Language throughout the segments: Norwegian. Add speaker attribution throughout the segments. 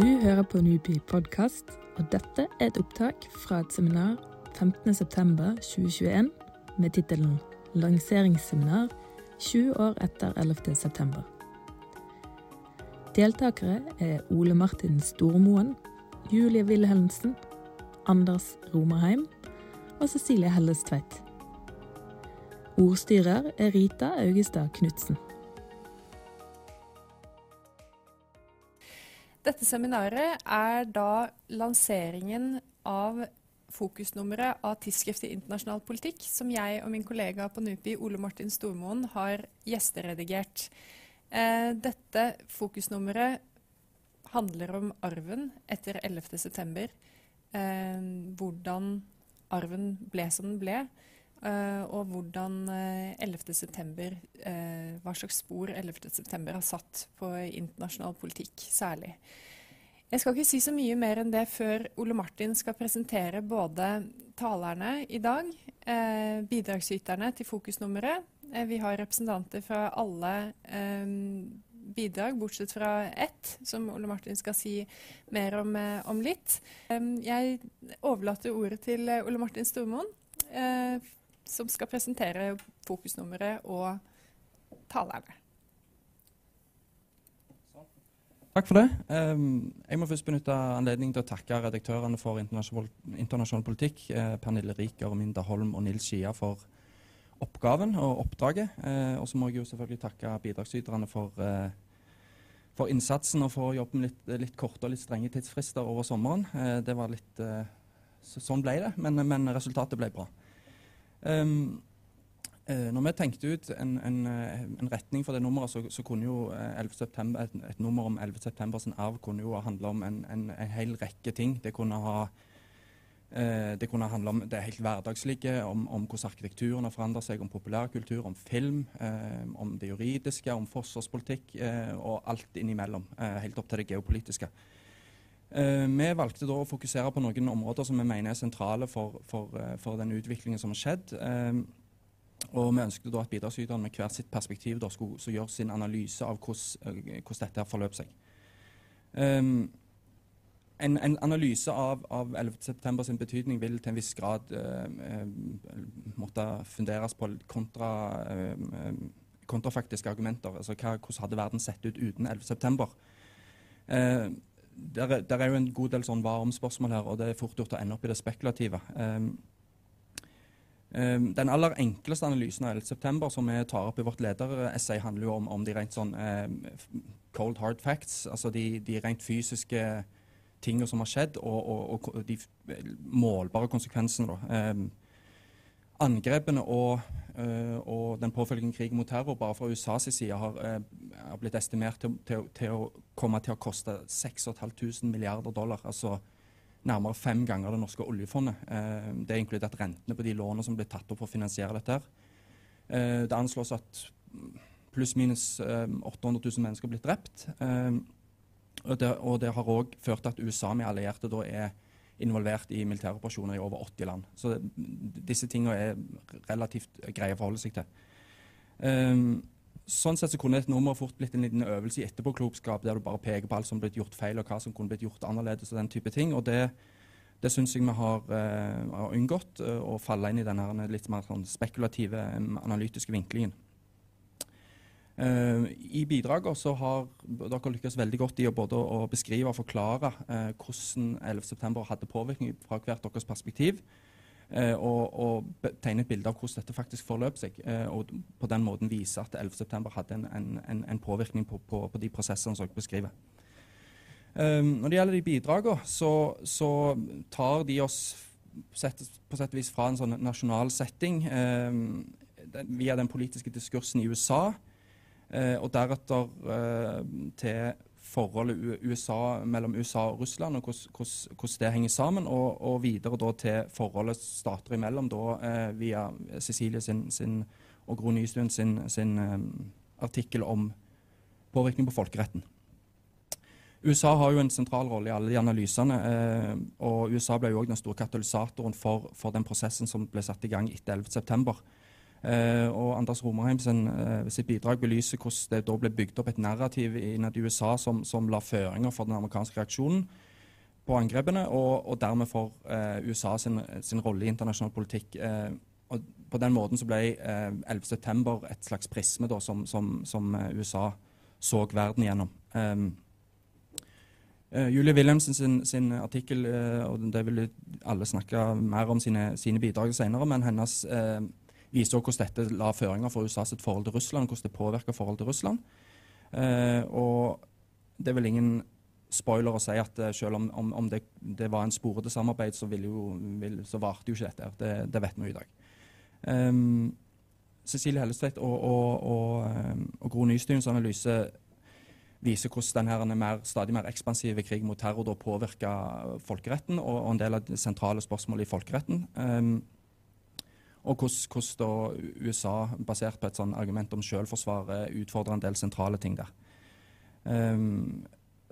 Speaker 1: Du hører på Nupi podkast, og dette er et opptak fra et seminar 15.9.2021 med tittelen 'Lanseringsseminar 20 år etter 11.9'. Deltakere er Ole Martin Stormoen, Julie Wilhelmsen, Anders Romerheim og Cecilie Helles Tveit. Ordstyrer er Rita Augestad Knutsen.
Speaker 2: Dette seminaret er da lanseringen av fokusnummeret av Tidsskriftet internasjonal politikk, som jeg og min kollega på NUPI, Ole Martin Stormoen, har gjesteredigert. Eh, dette fokusnummeret handler om arven etter 11.9. Eh, hvordan arven ble som den ble. Uh, og hvordan uh, 11.9. Uh, hva slags spor 11.9. har satt på internasjonal politikk særlig. Jeg skal ikke si så mye mer enn det før Ole Martin skal presentere både talerne i dag, bidragsyterne til fokusnummeret. Vi har representanter fra alle bidrag, bortsett fra ett, som Ole Martin skal si mer om, om litt. Jeg overlater ordet til Ole Martin Stormoen som skal presentere fokusnummeret og talerne.
Speaker 3: Takk for det. Um, jeg må først benytte anledningen til å takke redaktørene for internasjonal, politikk, eh, Pernille Riker, Minda Holm og Nils Skia for oppgaven og oppdraget. Eh, og så må jeg jo selvfølgelig takke bidragsyterne for, eh, for, innsatsen og for å jobbe med litt, litt korte og litt strenge tidsfrister over sommeren. Det var litt, sånn ble det, men, men resultatet ble bra. Um, når vi tenkte ut en, en, eh, en, retning for det nummeret, så, så kunne jo 11 eh, et, et, nummer om 11. september sin arv kunne jo handle om en, en, hel rekke ting. Det kunne ha det kunne handle om det helt hverdagslige, om, om hvordan arkitekturen har forandret seg, om populærkultur, om film, eh, om det juridiske, om forsvarspolitikk og alt innimellom. helt opp til det geopolitiske. Uh, vi valgte da å fokusere på noen områder som vi mener er sentrale for, for, uh, for den utviklingen som har skjedd. Uh, og vi ønsket da at bidragsyterne med hvert sitt perspektiv da skulle gjøre sin analyse av hvordan, hvordan dette forløp seg. En, en, analyse av, av 11.9 sin betydning vil til en viss grad måtte funderes på kontra, kontrafaktiske argumenter. Altså hva, hvordan hadde verden sett ut uten 11.9? Uh, der, der, er jo en god del sånn varmspørsmål her, og det er fort gjort å ende opp i det spekulative. Um, um, den aller enkleste analysen av 11.9, som vi tar opp i vårt lederessay, handler jo om, om de rent sånn um, cold hard facts, altså de, de rent fysiske tingene som har skjedd, og, og, og de målbare konsekvensene. da. Angrepene og Uh, og den påfølgende krigen mot terror bare fra USAs side har, uh, har blitt estimert til, til, til, å komme til å koste 6500 milliarder dollar. Altså nærmere fem ganger det norske oljefondet. Uh, det er inkludert rentene på de lånene som ble tatt opp for å finansiere dette. det anslås at pluss-minus 800 000 mennesker er blitt drept. og, det, og det har òg ført til at USA med allierte da er involvert i militæroperasjoner i over 80 land. Så disse tingene er relativt greie å forholde seg til. Um, sånn sett så kunne et nummer fort blitt en liten øvelse i etterpåklokskap, der du bare peker på alt som blitt gjort feil, og hva som kunne blitt gjort annerledes, og den type ting. og det det syns jeg vi har, uh, har unngått, uh, å falle inn i denne litt mer sånn spekulative, um, analytiske vinklingen. Uh, I bidraget så har dere lykkes veldig godt i å både å beskrive og forklare uh, hvordan 11.9 hadde påvirkning fra hvert deres perspektiv. Uh, og, og tegne et bilde av hvordan dette faktisk forløp seg. og på den måten vise at 11.9 hadde en, en, en, påvirkning på, på, på, de prosessene som dere beskriver. når det gjelder de bidragene, så, så, tar de oss på sett og vis fra en sånn nasjonal setting via den politiske diskursen i USA Eh, og deretter eh, til forholdet USA, mellom USA og Russland, og hvordan det henger sammen. Og, og videre da til forholdet stater imellom, da eh, via Cecilie sin, sin, og Gro Nystuen sin, sin artikkel om påvirkning på folkeretten. USA har jo en sentral rolle i alle de analysene. Eh, og USA ble jo òg den store katalysatoren for, for, den prosessen som ble satt i gang etter 11.9. Eh, og Anders Romerheim sin, eh, sitt bidrag belyser hvordan det da ble bygd opp et narrativ innad i USA som, som la føringer for den amerikanske reaksjonen på angrepene, og, og dermed for eh, USA sin, sin, rolle i internasjonal politikk. Eh, og På den måten så ble eh, 11.9 et slags prisme da, som, som, som, eh, USA så verden gjennom. Um, Julie Wilhelmsen sin, sin artikkel, og det vil alle snakke mer om sine, sine bidrag senere, men hennes viser også hvordan dette la føringer for USA sitt forhold til Russland, hvordan det påvirker forholdet til Russland. Eh, og det er vel ingen spoiler å si at uh, selv om, om, om det, det, var en sporete samarbeid, så, jo, vil, så varte jo ikke dette. Det, det vet vi i dag. Um, Cecilie Hellestvedt og, og, og, um, og Gro Nystuens analyse viser hvordan denne mer, stadig mer ekspansive krig mot terror påvirker folkeretten og, og, en del av de sentrale spørsmål i folkeretten. Um, og hvordan, USA, basert på et sånt argument om selvforsvar, utfordrer en del sentrale ting der. Um,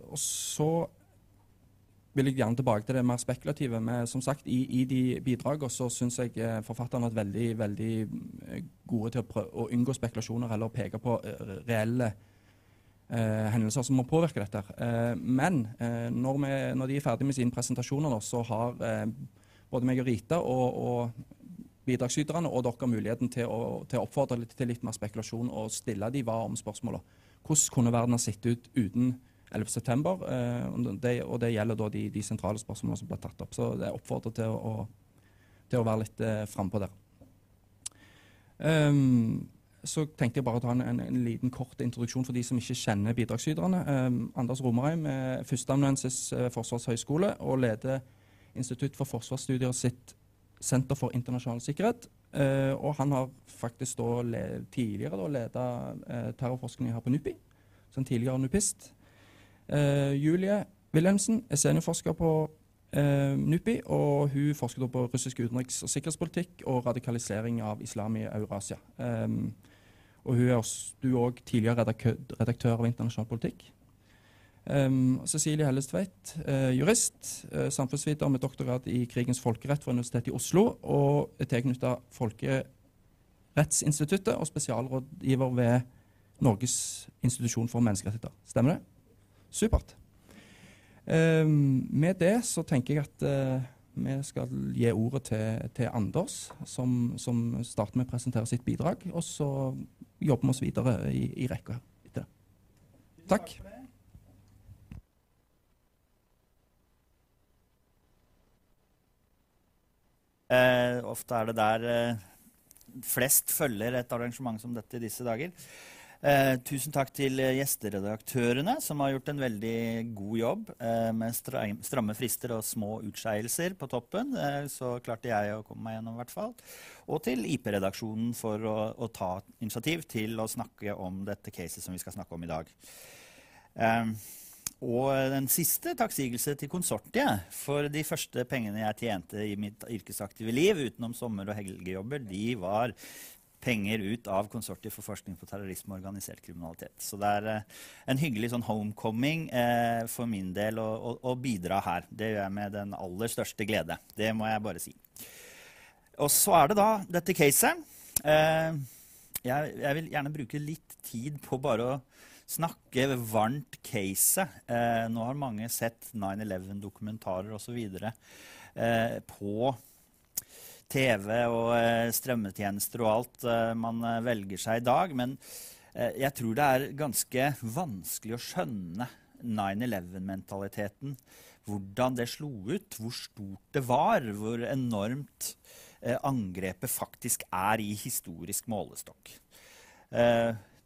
Speaker 3: og så vil jeg gjerne tilbake til det mer spekulative. Men som sagt, i, i de bidragene så syns jeg eh, forfatterne har vært veldig, veldig eh, gode til å, prøve, å unngå spekulasjoner eller peke på uh, reelle eh, hendelser som må påvirke dette. Eh, men når, vi, når, de er ferdig med sine presentasjoner, da, så har både meg og Rita og, og bidragsyterne og dere muligheten til å, til å oppfordre litt, til litt mer spekulasjon og stille de hva om spørsmåla. Hvordan kunne verden ha sett ut uten 11.9., eh, det, det gjelder da de, de, sentrale spørsmålene som ble tatt opp. Så det er oppfordret til å, til å være litt eh, frampå der. Um, så tenkte jeg bare å ta en, en, en, liten kort introduksjon for de som ikke kjenner bidragsyterne. Um, Anders Romerheim er førsteamanuensis ved Forsvarets høgskole og leder Institutt for forsvarsstudier sitt Senter for internasjonal sikkerhet. Uh, og han har faktisk da tidligere da leda uh, terrorforskning her på NUPI, som tidligere nupist. Uh, Julie Wilhelmsen er seniorforsker på uh, NUPI, og hun forsker på russisk utenriks- og sikkerhetspolitikk og radikalisering av islam i Eurasia. Um, og hun er også, du er også tidligere redaktør av internasjonal politikk. Um, Cecilie Hellestveit, uh, jurist, uh, samfunnsviter med doktorgrad i krigens folkerett fra Universitetet i Oslo, og er tilknyttet Folkerettsinstituttet og spesialrådgiver ved Norges institusjon for menneskerettigheter. Stemmer det? Supert. Um, med det så tenker jeg at uh, vi skal gi ordet til, til Anders, som, som, starter med å presentere sitt bidrag. Og så jobber vi oss videre i, i rekka etter det. Takk.
Speaker 4: Eh, ofte er det der eh, flest følger et arrangement som dette i disse dager. Eh, tusen takk til gjesteredaktørene, som har gjort en veldig god jobb eh, med stramme frister og små utskeielser på toppen. Eh, så klarte jeg å komme meg gjennom, i hvert fall. Og til IP-redaksjonen for å, å, ta initiativ til å snakke om dette caset som vi skal snakke om i dag. Eh, og den siste takksigelse til konsortiet. For de første pengene jeg tjente i mitt yrkesaktive liv utenom sommer- og helgejobber, de var penger ut av Konsortiet for forskning på terrorisme og organisert kriminalitet. Så det er eh, en hyggelig sånn homecoming eh, for min del å, å, å, bidra her. Det gjør jeg med den aller største glede. Det må jeg bare si. Og så er det da dette caset. Eh, jeg, jeg, vil gjerne bruke litt tid på bare å snakke varmt caset. Eh, nå har mange sett 9-11-dokumentarer osv. Eh, på TV og eh, strømmetjenester og alt eh, man eh, velger seg i dag. Men eh, jeg tror det er ganske vanskelig å skjønne 9-11-mentaliteten. Hvordan det slo ut, hvor stort det var, hvor enormt eh, angrepet faktisk er i historisk målestokk.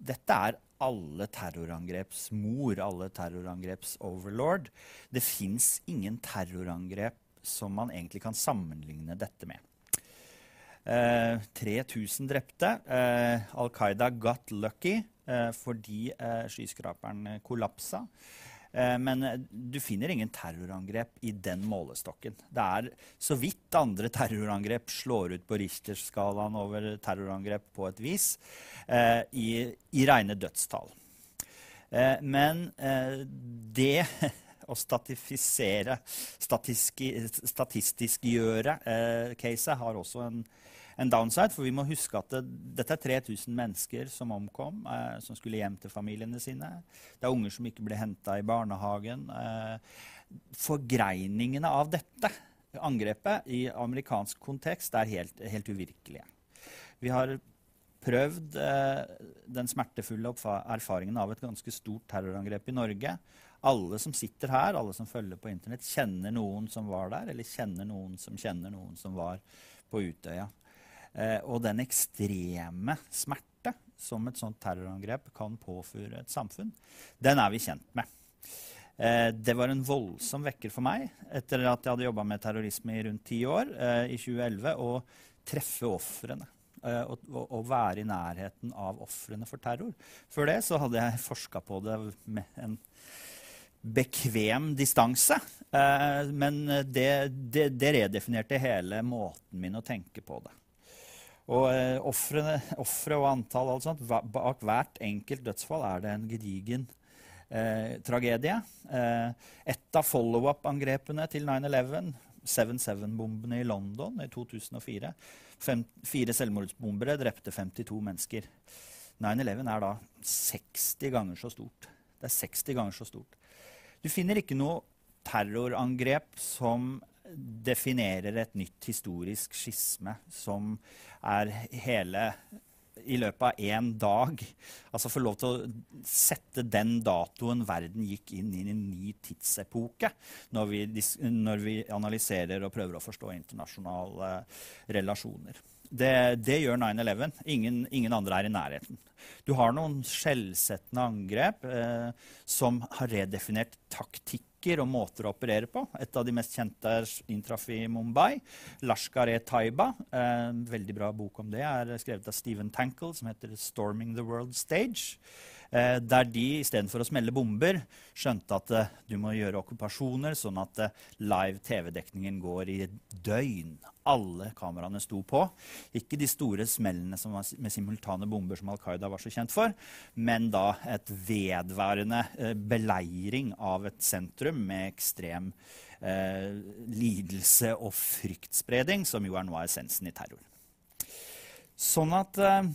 Speaker 4: Dette er alle terrorangreps mor, alle terrorangreps overlord. Det fins ingen terrorangrep som man egentlig kan sammenligne dette med. Eh, 3000 drepte. Eh, Al Qaida got lucky eh, fordi eh, skyskraperen kollapsa. Eh, men eh, du finner ingen terrorangrep i den målestokken. Det er så vidt andre terrorangrep slår ut på Richter-skalaen over terrorangrep på et vis, eh, i, i rene dødstall. Men det å statifisere, statistisk gjøre caset, har også en en downside, for vi må huske at det, dette er 3000 mennesker som omkom, eh, som skulle hjem til familiene sine. Det er unger som ikke ble henta i barnehagen. Eh, forgreiningene av dette angrepet i amerikansk kontekst er helt, helt uvirkelige. Vi har prøvd eh, den smertefulle erfaringen av et ganske stort terrorangrep i Norge. Alle som sitter her, alle som følger på Internett, kjenner noen som var der, eller kjenner noen som kjenner noen som var på Utøya. Eh, og den ekstreme smerte som et sånt terrorangrep kan påføre et samfunn, den er vi kjent med. Eh, det var en voldsom vekker for meg etter at jeg hadde jobba med terrorisme i rundt ti år, eh, i 2011, å treffe ofrene. Og, være i nærheten av ofrene for terror. Før det så hadde jeg forska på det med en bekvem distanse. Men det, det, det, redefinerte hele måten min å tenke på det. Og eh, ofre og antall og sånt, bak hvert enkelt dødsfall er det en gedigen eh, tragedie. et av follow-up-angrepene til 9-11 7-7-bombene i London i 2004. Fem, fire selvmordsbombere drepte 52 mennesker. 9-11 er da 60 ganger så stort. Det er 60 ganger så stort. Du finner ikke noe terrorangrep som definerer et nytt historisk skisme, som er hele i løpet av én dag. Altså få lov til å sette den datoen verden gikk inn i en ny tidsepoke, når vi, når vi analyserer og prøver å forstå internasjonale relasjoner. Det, det gjør 9-11. Ingen, ingen, andre er i nærheten. Du har noen skjellsettende angrep eh, som har redefinert taktikk og måter å operere på. Et av de mest kjente er inntraff i Mumbai. Lashkar-e-Taiba. En eh, veldig bra bok om det er skrevet av Stephen Tankle, som heter 'Storming the World Stage'. Eh, der de istedenfor å smelle bomber skjønte at eh, du må gjøre okkupasjoner, sånn at eh, live TV-dekningen går i døgn. Alle kameraene sto på. Ikke de store smellene med simultane bomber som Al Qaida var så kjent for, men da et vedværende beleiring av et sentrum med ekstrem eh, lidelse og fryktspredning, som jo er noe av essensen i terror. Sånn at eh,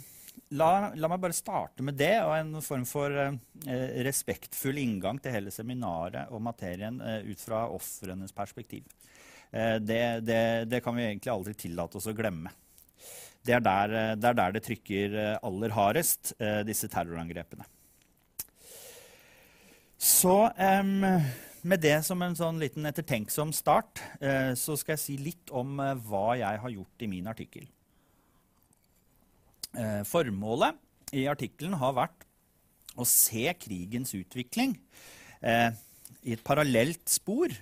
Speaker 4: La, la, meg bare starte med det og en form for eh, respektfull inngang til hele seminaret og materien eh, ut fra ofrenes perspektiv. Eh, det, det, det, kan vi egentlig aldri tillate oss å glemme. Det er der eh, det, er der det trykker eh, aller hardest, eh, disse terrorangrepene. Så med det som en sånn liten ettertenksom start, så skal jeg si litt om hva jeg har gjort i min artikkel. Eh, formålet i artikkelen har vært å se krigens utvikling eh, i et parallelt spor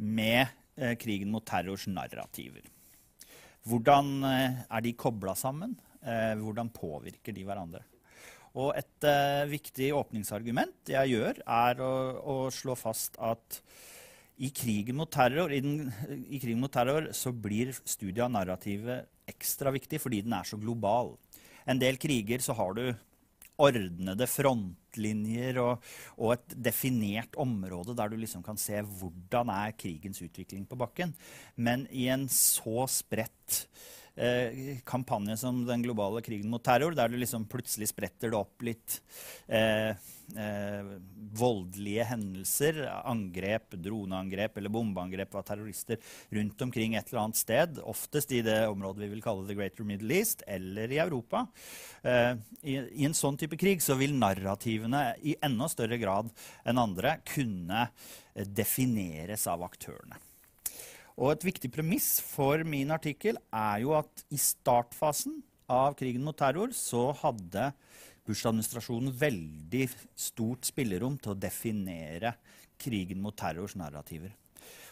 Speaker 4: med eh, krigen mot terrors narrativer. Hvordan er de kobla sammen? Hvordan påvirker de hverandre? Og et eh, viktig åpningsargument jeg gjør, er å, å slå fast at i krigen mot terror, i den, i krigen mot terror så blir studiet av narrativet ekstra viktig fordi den er så global en del kriger så har du ordnede frontlinjer og, og, et definert område der du liksom kan se hvordan er krigens utvikling på bakken. Men i en så spredt eh, kampanje som den globale krigen mot terror, der du liksom plutselig spretter det opp litt eh, eh, voldelige hendelser, angrep, droneangrep eller bombeangrep av terrorister rundt omkring et eller annet sted, oftest i det området vi vil kalle The Greater Middle East, eller i Europa. Eh, i, I en sånn type krig så vil narrativene i enda større grad enn andre kunne eh, defineres av aktørene. Og et viktig premiss for min artikkel er jo at i startfasen av krigen mot terror så hadde Bush-administrasjonen veldig stort spillerom til å definere krigen mot terrors narrativer.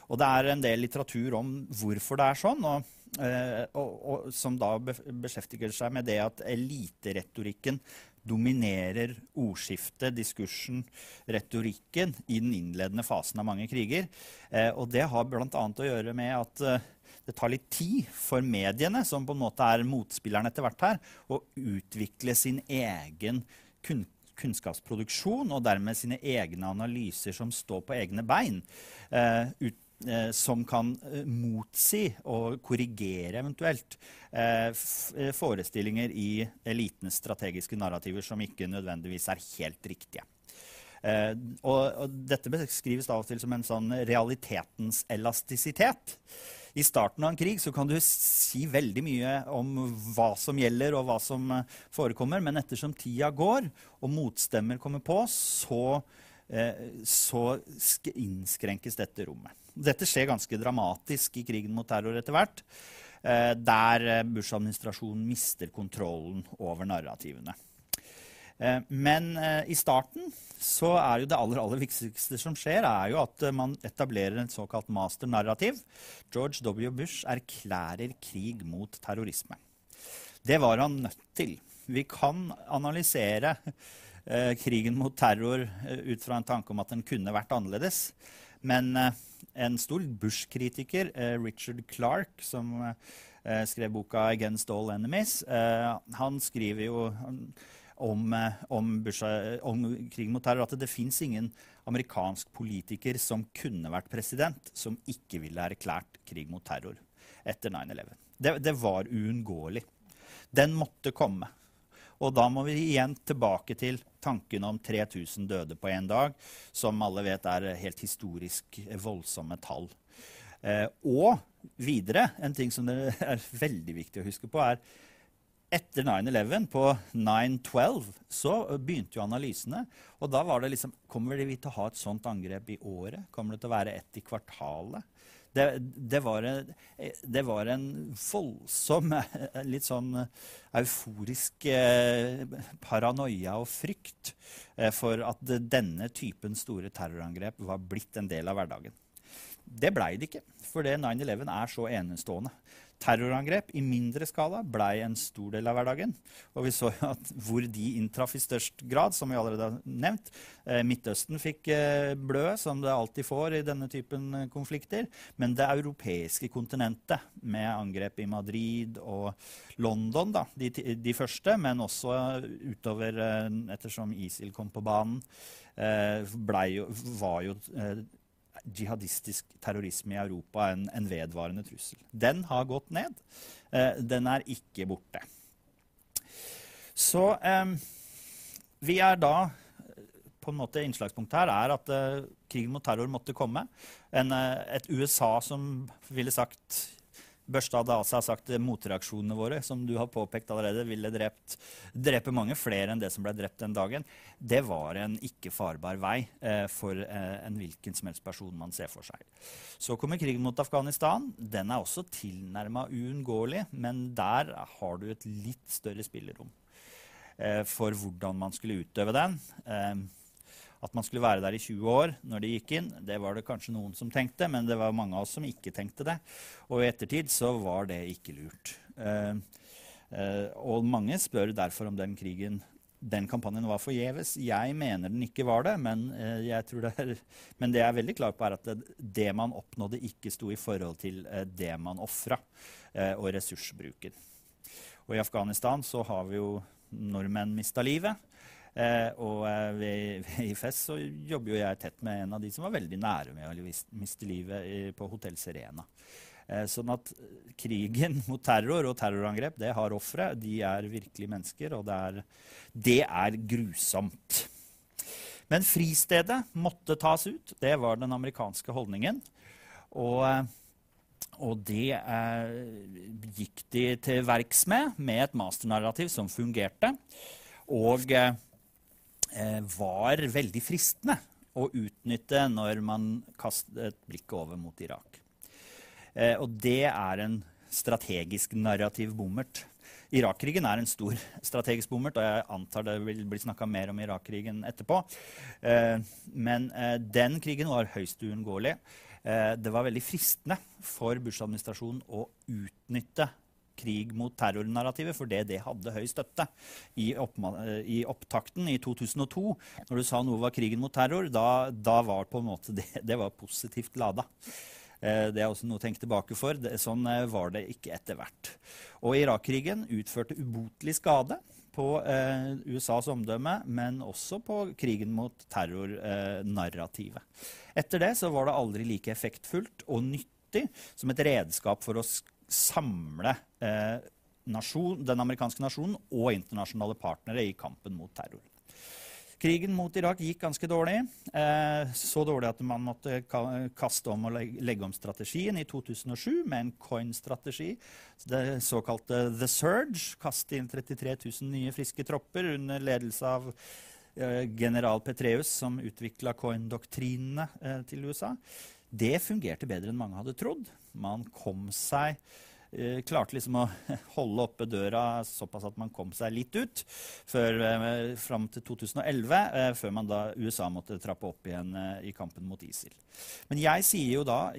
Speaker 4: Og det er en del litteratur om hvorfor det er sånn, og, eh, og, og, som da beskjeftiger seg med det at eliteretorikken dominerer ordskiftet, diskursen, retorikken i den innledende fasen av mange kriger. Eh, og det har bl.a. å gjøre med at eh, det tar litt tid for mediene, som på en måte er motspilleren etter hvert her, å utvikle sin egen kun kunnskapsproduksjon og dermed sine egne analyser som står på egne bein. Eh, som kan eh, motsi og korrigere eventuelt eh, forestillinger i elitenes strategiske narrativer som ikke nødvendigvis er helt riktige. Eh, og, dette beskrives av og til som en sånn realitetens elastisitet. I starten av en krig kan du si veldig mye om hva som gjelder, og hva som eh, forekommer, men ettersom tida går, og motstemmer kommer på, så, eh, så innskrenkes dette rommet. Dette skjer ganske dramatisk i krigen mot terror etter hvert, eh, der eh, Bush-administrasjonen mister kontrollen over narrativene. Eh, men i starten så er jo det aller, aller viktigste som skjer, er jo at man etablerer en såkalt masternarrativ. George W. Bush erklærer krig mot terrorisme. Det var han nødt til. Vi kan analysere krigen mot terror ut fra en tanke om at den kunne vært annerledes. Men eh, en stor Bush-kritiker, Richard Clark, som skrev boka 'Against All Enemies', han skriver jo om, eh, om, Bush, om krig mot terror, at det, fins ingen amerikansk politiker som kunne vært president, som ikke ville erklært krig mot terror etter 9-11. Det, det, var uunngåelig. Den måtte komme. Og da må vi igjen tilbake til tanken om 3000 døde på én dag, som alle vet er helt historisk voldsomme tall. Eh, og videre, en ting som det er veldig viktig å huske på, er etter 9-11, på 9-12, så begynte jo analysene. Og da var det liksom Kommer vi til å ha et sånt angrep i året? Kommer det til å være ett i kvartalet? Det, det, var det, var en, voldsom, litt sånn euforisk eh, paranoia og frykt eh, for at denne typen store terrorangrep var blitt en del av hverdagen. Det blei det ikke, for 9-11 er så enestående. Terrorangrep i mindre skala blei en stor del av hverdagen. Og vi så at hvor de inntraff i størst grad, som vi allerede har nevnt. Eh, Midtøsten fikk eh, blø, som det alltid får i denne typen eh, konflikter. Men det europeiske kontinentet, med angrep i Madrid og London, da, de, de første, men også utover ettersom ISIL kom på banen, jo, var jo jihadistisk terrorisme i Europa en, en vedvarende trussel. Den har gått ned. Eh, den er ikke borte. Så eh, vi er da på en måte Innslagspunktet her er at eh, krigen mot terror måtte komme. En, eh, et USA som ville sagt børsta av seg sagt motreaksjonene våre, som du har påpekt allerede, ville drept, drepe mange flere enn det som ble drept den dagen. Det var en ikke farbar vei eh, for eh, en hvilken som helst person man ser for seg. Så kommer krigen mot Afghanistan. Den er også tilnærma uunngåelig, men der har du et litt større spillerom eh, for hvordan man skulle utøve den. Eh, at man skulle være der i 20 år når de gikk inn, det var det kanskje noen som tenkte, men det var mange av oss som ikke tenkte det. Og i ettertid så var det ikke lurt. Uh, uh, og mange spør derfor om den krigen den kampanjen var forgjeves. Jeg mener den ikke var det, men, eh, det er, men det jeg er veldig klar på, er at det, det man oppnådde, ikke sto i forhold til det man ofra, og ressursbruken. Og i Afghanistan så har vi jo nordmenn mista livet. Eh, og eh, ved, ved IFS så jobber jo jeg tett med en av de som var veldig nære med å miste livet på Hotell Serena. Eh, sånn at krigen mot terror og terrorangrep det har ofre. De er virkelig mennesker, og det er, det er grusomt. Men fristedet måtte tas ut. Det var den amerikanske holdningen. Og, og det eh, gikk de til verks med, med et masternarrativ som fungerte. Og eh, Eh, var veldig fristende å utnytte når man kastet blikket over mot Irak. Eh, og det er en strategisk narrativ bommert. Irak-krigen er en stor strategisk bommert, og jeg antar det vil bli snakka mer om Irak-krigen etterpå. Eh, men den krigen var høyst uunngåelig. Det var veldig fristende for Bush-administrasjonen å utnytte krig mot terrornarrativet, for det, det hadde høy støtte. I, opp, I, opptakten i 2002, når du sa noe var krigen mot terror, da, da var på en måte det, det var positivt lada. Eh, det er også noe å tenke tilbake for. Sånn eh, var det ikke etter hvert. Og Irak-krigen utførte ubotelig skade på eh, USAs omdømme, men også på krigen mot terrornarrativet. Eh, etter det så var det aldri like effektfullt og nyttig som et redskap for å samle eh, nasjon, den amerikanske nasjonen og internasjonale partnere i kampen mot terror. Krigen mot Irak gikk ganske dårlig. Eh, så dårlig at man måtte kaste om og legge om strategien i 2007 med en coin-strategi. Det såkalte The Surge. Kaste inn 33 000 nye friske tropper under ledelse av eh, general Petreus, som utvikla coin-doktrinene eh, til USA. Det fungerte bedre enn mange hadde trodd. Man kom seg Eh, klarte liksom å holde oppe døra såpass at man kom seg litt ut før, eh, fram til 2011, eh, før man da USA måtte trappe opp igjen i kampen mot ISIL. Men jeg sier jo da,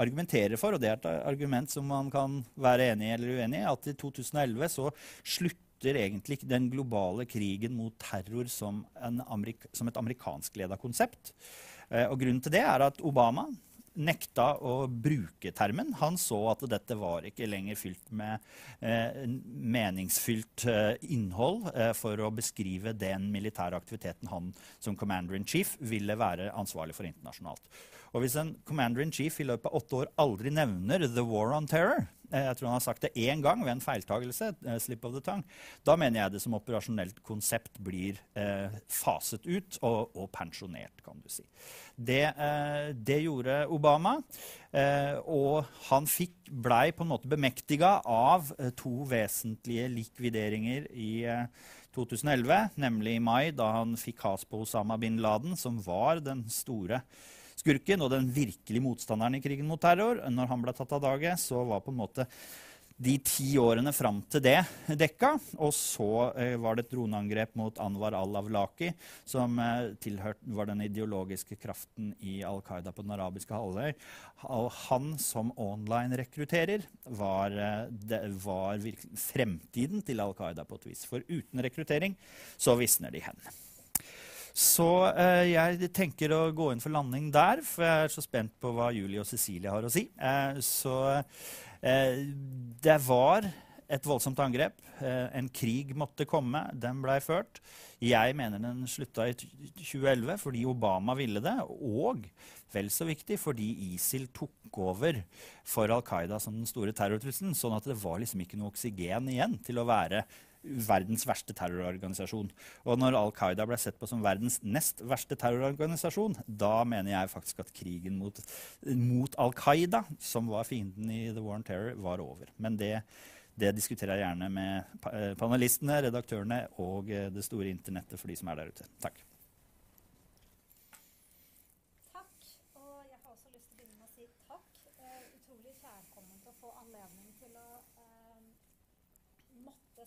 Speaker 4: argumenterer for, og det er et argument som man kan være enig eller uenig i, at i 2011 så slutter egentlig den globale krigen mot terror som, som et amerikanskleda konsept. Og grunnen til det er at Obama nekta å bruke termen. Han så at dette var ikke lenger fylt med eh, meningsfylt eh, innhold eh, for å beskrive den militære aktiviteten han som commander in chief ville være ansvarlig for internasjonalt. Og hvis en commander in chief i løpet av åtte år aldri nevner the war on terror, eh, jeg tror han har sagt det én gang ved en feiltagelse, uh, slip of the tongue, da mener jeg det som operasjonelt konsept blir uh, faset ut og, og, pensjonert, kan du si. Det, uh, det gjorde Obama, og han fikk, blei på en måte bemektiga av to vesentlige likvideringer i 2011, nemlig i mai, da han fikk has på Osama bin Laden, som var den store skurken og den virkelige motstanderen i krigen mot terror. Når han ble tatt av dage, så var på en måte de ti årene fram til det dekka. Og så eh, var det et droneangrep mot Anwar al-Awlaki, som eh, tilhørt, var den ideologiske kraften i Al Qaida på den arabiske halvøy. Han som online-rekrutterer var, eh, var fremtiden til Al Qaida på et vis. For uten rekruttering så visner de hen. Så eh, jeg tenker å gå inn for landing der, for jeg er så spent på hva Julie og Cecilie har å si. Eh, så eh, det var et voldsomt angrep. Eh, en krig måtte komme. Den blei ført. Jeg mener den slutta i 2011 fordi Obama ville det, og vel så viktig fordi ISIL tok over for Al Qaida som den store terrortrusselen. Sånn at det var liksom ikke noe oksygen igjen til å være verdens verste terrororganisasjon. Og når Al Qaida ble sett på som verdens nest verste terrororganisasjon, da mener jeg faktisk at krigen mot, mot Al Qaida, som var fienden i The War on Terror, var over. Men det, det diskuterer jeg gjerne med eh, panelistene, redaktørene og eh, det store internettet for de som er der ute. Takk.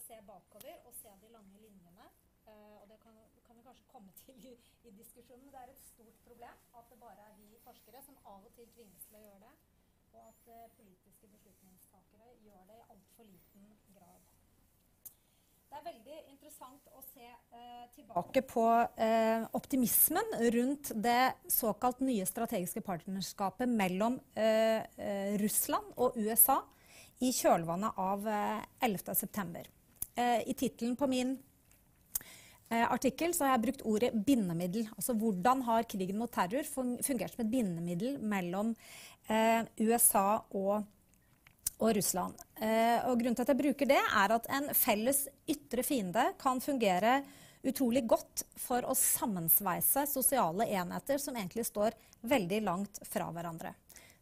Speaker 5: Se bakover og se de lange linjene. Uh, og det kan, kan, vi kanskje komme til i, i, diskusjonen. Det er et stort problem at det bare er vi forskere som av og til tvinges til å gjøre det. Og at uh, politiske beslutningstakere gjør det i altfor liten grad. Det er veldig interessant å se uh, tilbake på optimismen rundt det såkalt nye strategiske partnerskapet mellom Russland og USA i kjølvannet av 11.9. Eh, I tittelen på min eh, artikkel så har jeg brukt ordet bindemiddel. Altså hvordan har krigen mot terror fungert som et bindemiddel mellom eh, USA og, og Russland. og grunnen til at jeg bruker det, er at en felles ytre fiende kan fungere utrolig godt for å sammensveise sosiale enheter som egentlig står veldig langt fra hverandre.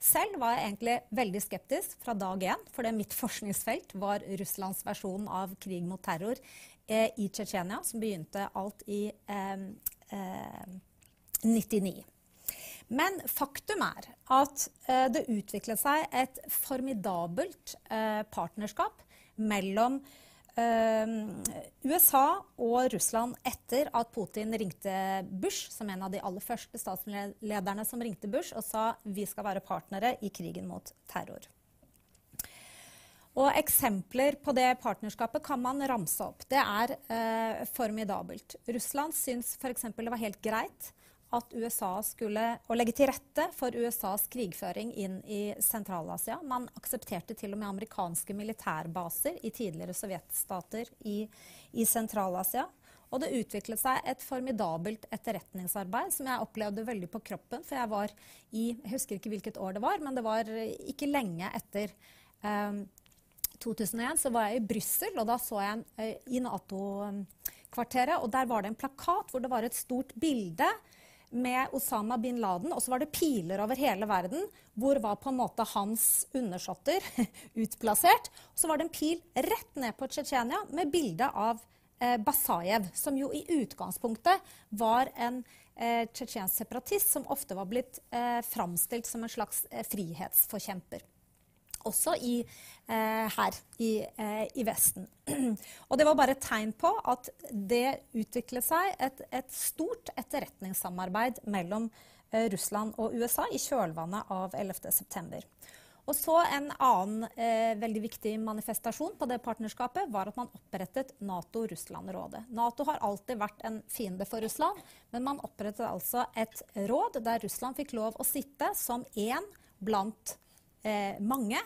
Speaker 5: Selv var jeg egentlig veldig skeptisk fra dag én, fordi mitt forskningsfelt var Russlands versjon av krig mot terror eh, i Tsjetsjenia, som begynte alt i eh, eh, 99. Men faktum er at eh, det utviklet seg et formidabelt eh, partnerskap mellom Uh, USA og Russland etter at Putin ringte Bush, som en av de aller første statslederne som ringte Bush, og sa vi skal være partnere i krigen mot terror. Og Eksempler på det partnerskapet kan man ramse opp. Det er eh, formidabelt. Russland syns f.eks. det var helt greit at USA skulle, å legge til rette for USAs krigføring inn i Sentral-Asia. Man aksepterte til og med amerikanske militærbaser i tidligere sovjetstater i, i Sentral-Asia. Og det utviklet seg et formidabelt etterretningsarbeid som jeg opplevde veldig på kroppen. For jeg var i Jeg husker ikke hvilket år det var, men det var ikke lenge etter Um, 2001 så var jeg i Brussel, og da så jeg en, eh, i Nato-kvarteret. Og der var det en plakat hvor det var et stort bilde med Osama bin Laden, og så var det piler over hele verden. Hvor var på en måte hans undersåtter utplassert. Og så var det en pil rett ned på Tsjetsjenia med bilde av eh, Basajev, som jo i utgangspunktet var en eh, tsjetsjensk separatist som ofte var blitt eh, framstilt som en slags eh, frihetsforkjemper også i, eh, her i, eh, i, Vesten. Og det var bare et tegn på at det utviklet seg et, et stort etterretningssamarbeid mellom eh, Russland og USA i kjølvannet av 11.9. Og så En annen eh, veldig viktig manifestasjon på det partnerskapet var at man opprettet Nato-Russland-rådet. Nato har alltid vært en fiende for Russland, men man opprettet altså et råd der Russland fikk lov å sitte som én blant mange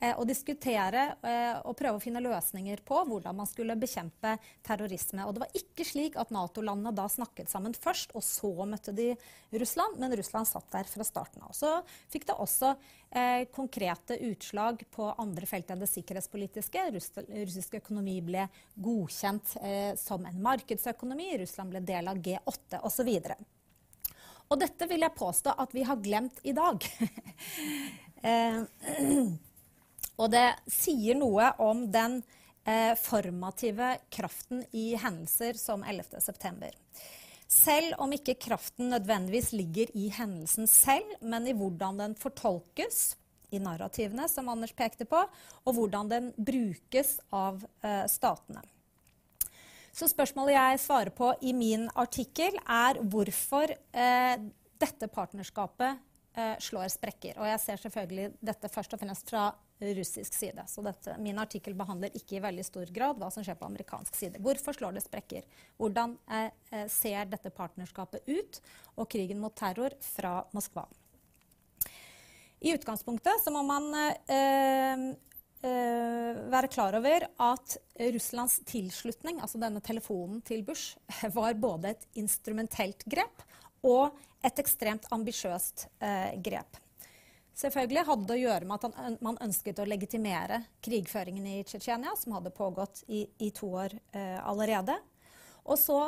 Speaker 5: eh, og diskutere eh, og prøve å finne løsninger på hvordan man skulle bekjempe terrorisme. Og det var ikke slik at Nato-landene da snakket sammen først, og så møtte de Russland, men Russland satt der fra starten av. Så fikk det også eh, konkrete utslag på andre felt enn det sikkerhetspolitiske. russisk økonomi ble godkjent eh, som en markedsøkonomi, Russland ble del av G8 osv. Og dette vil jeg påstå at vi har glemt i dag. Eh, og det sier noe om den eh, formative kraften i hendelser som 11.9. Selv om ikke kraften nødvendigvis ligger i hendelsen selv, men i hvordan den fortolkes i narrativene, som Anders pekte på, og hvordan den brukes av eh, statene. Så spørsmålet jeg svarer på i min artikkel, er hvorfor eh, dette partnerskapet eh, slår sprekker. Og jeg ser selvfølgelig dette først og fremst fra russisk side. Så dette, min artikkel behandler ikke i veldig stor grad hva som skjer på amerikansk side. Hvorfor slår det sprekker? Hvordan eh, eh ser dette partnerskapet ut, og krigen mot terror fra Moskva? I utgangspunktet så må man eh, eh, være klar over at Russlands tilslutning, altså denne telefonen til Bush, var både et instrumentelt grep og et ekstremt ambisiøst eh, grep. Selvfølgelig hadde det å gjøre med at han, man ønsket å legitimere krigføringen i Tsjetsjenia, som hadde pågått i, i to år eh, allerede. Og så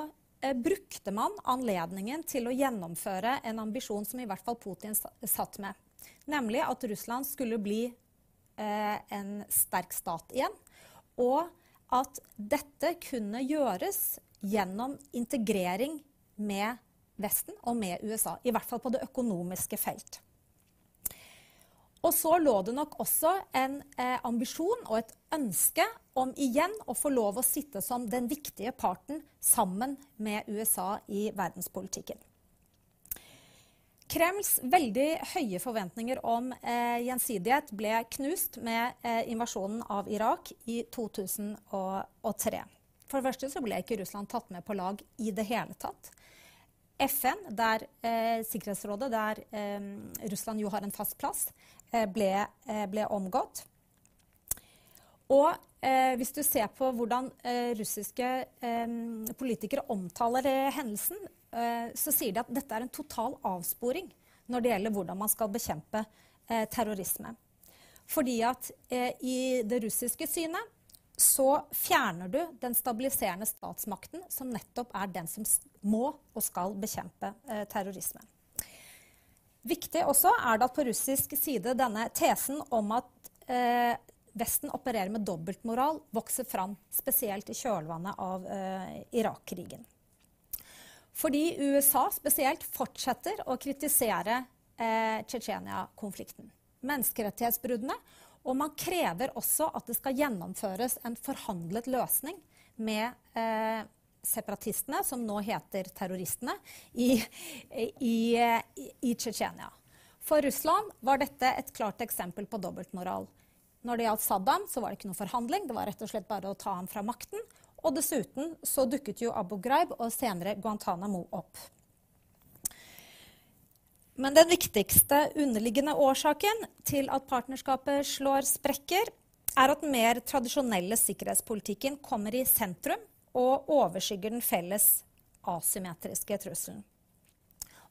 Speaker 5: eh, brukte man anledningen til å gjennomføre en ambisjon som i hvert fall Putin satt med. Nemlig at Russland skulle bli eh, en sterk stat igjen. Og at dette kunne gjøres gjennom integrering med Vesten og med USA. I hvert fall på det økonomiske felt. Og så lå det nok også en eh, ambisjon og et ønske om igjen å få lov å sitte som den viktige parten sammen med USA i verdenspolitikken. Kremls veldig høye forventninger om eh, gjensidighet ble knust med eh, invasjonen av Irak i 2003. For det første så ble ikke Russland tatt med på lag i det hele tatt. FN, der eh, Sikkerhetsrådet, der eh, Russland jo har en fast plass, eh, ble, eh, ble, omgått. Og eh, hvis du ser på hvordan eh, russiske politikere omtaler hendelsen, så sier de at dette er en total avsporing når det gjelder hvordan man skal bekjempe terrorisme. Fordi at i det russiske synet så fjerner du den stabiliserende statsmakten, som nettopp er den som må og skal bekjempe eh, terrorisme. Viktig også er det at på russisk side denne tesen om at eh, Vesten opererer med dobbeltmoral, vokser fram, spesielt i kjølvannet av eh, Irak-krigen. Fordi USA spesielt fortsetter å kritisere eh, Tsjetsjenia-konflikten. Menneskerettighetsbruddene og man krever også at det skal gjennomføres en forhandlet løsning med eh, separatistene, som nå heter terroristene, i, i, i Tsjetsjenia. For Russland var dette et klart eksempel på dobbeltmoral. Når det gjaldt Saddam, så var det ikke noe forhandling. Det var rett og slett bare å ta ham fra makten. Og dessuten så dukket jo Abu Ghraib og senere Guantánamo opp. Men den viktigste underliggende årsaken til at partnerskapet slår sprekker, er at den mer tradisjonelle sikkerhetspolitikken kommer i sentrum og overskygger den felles asymmetriske trusselen.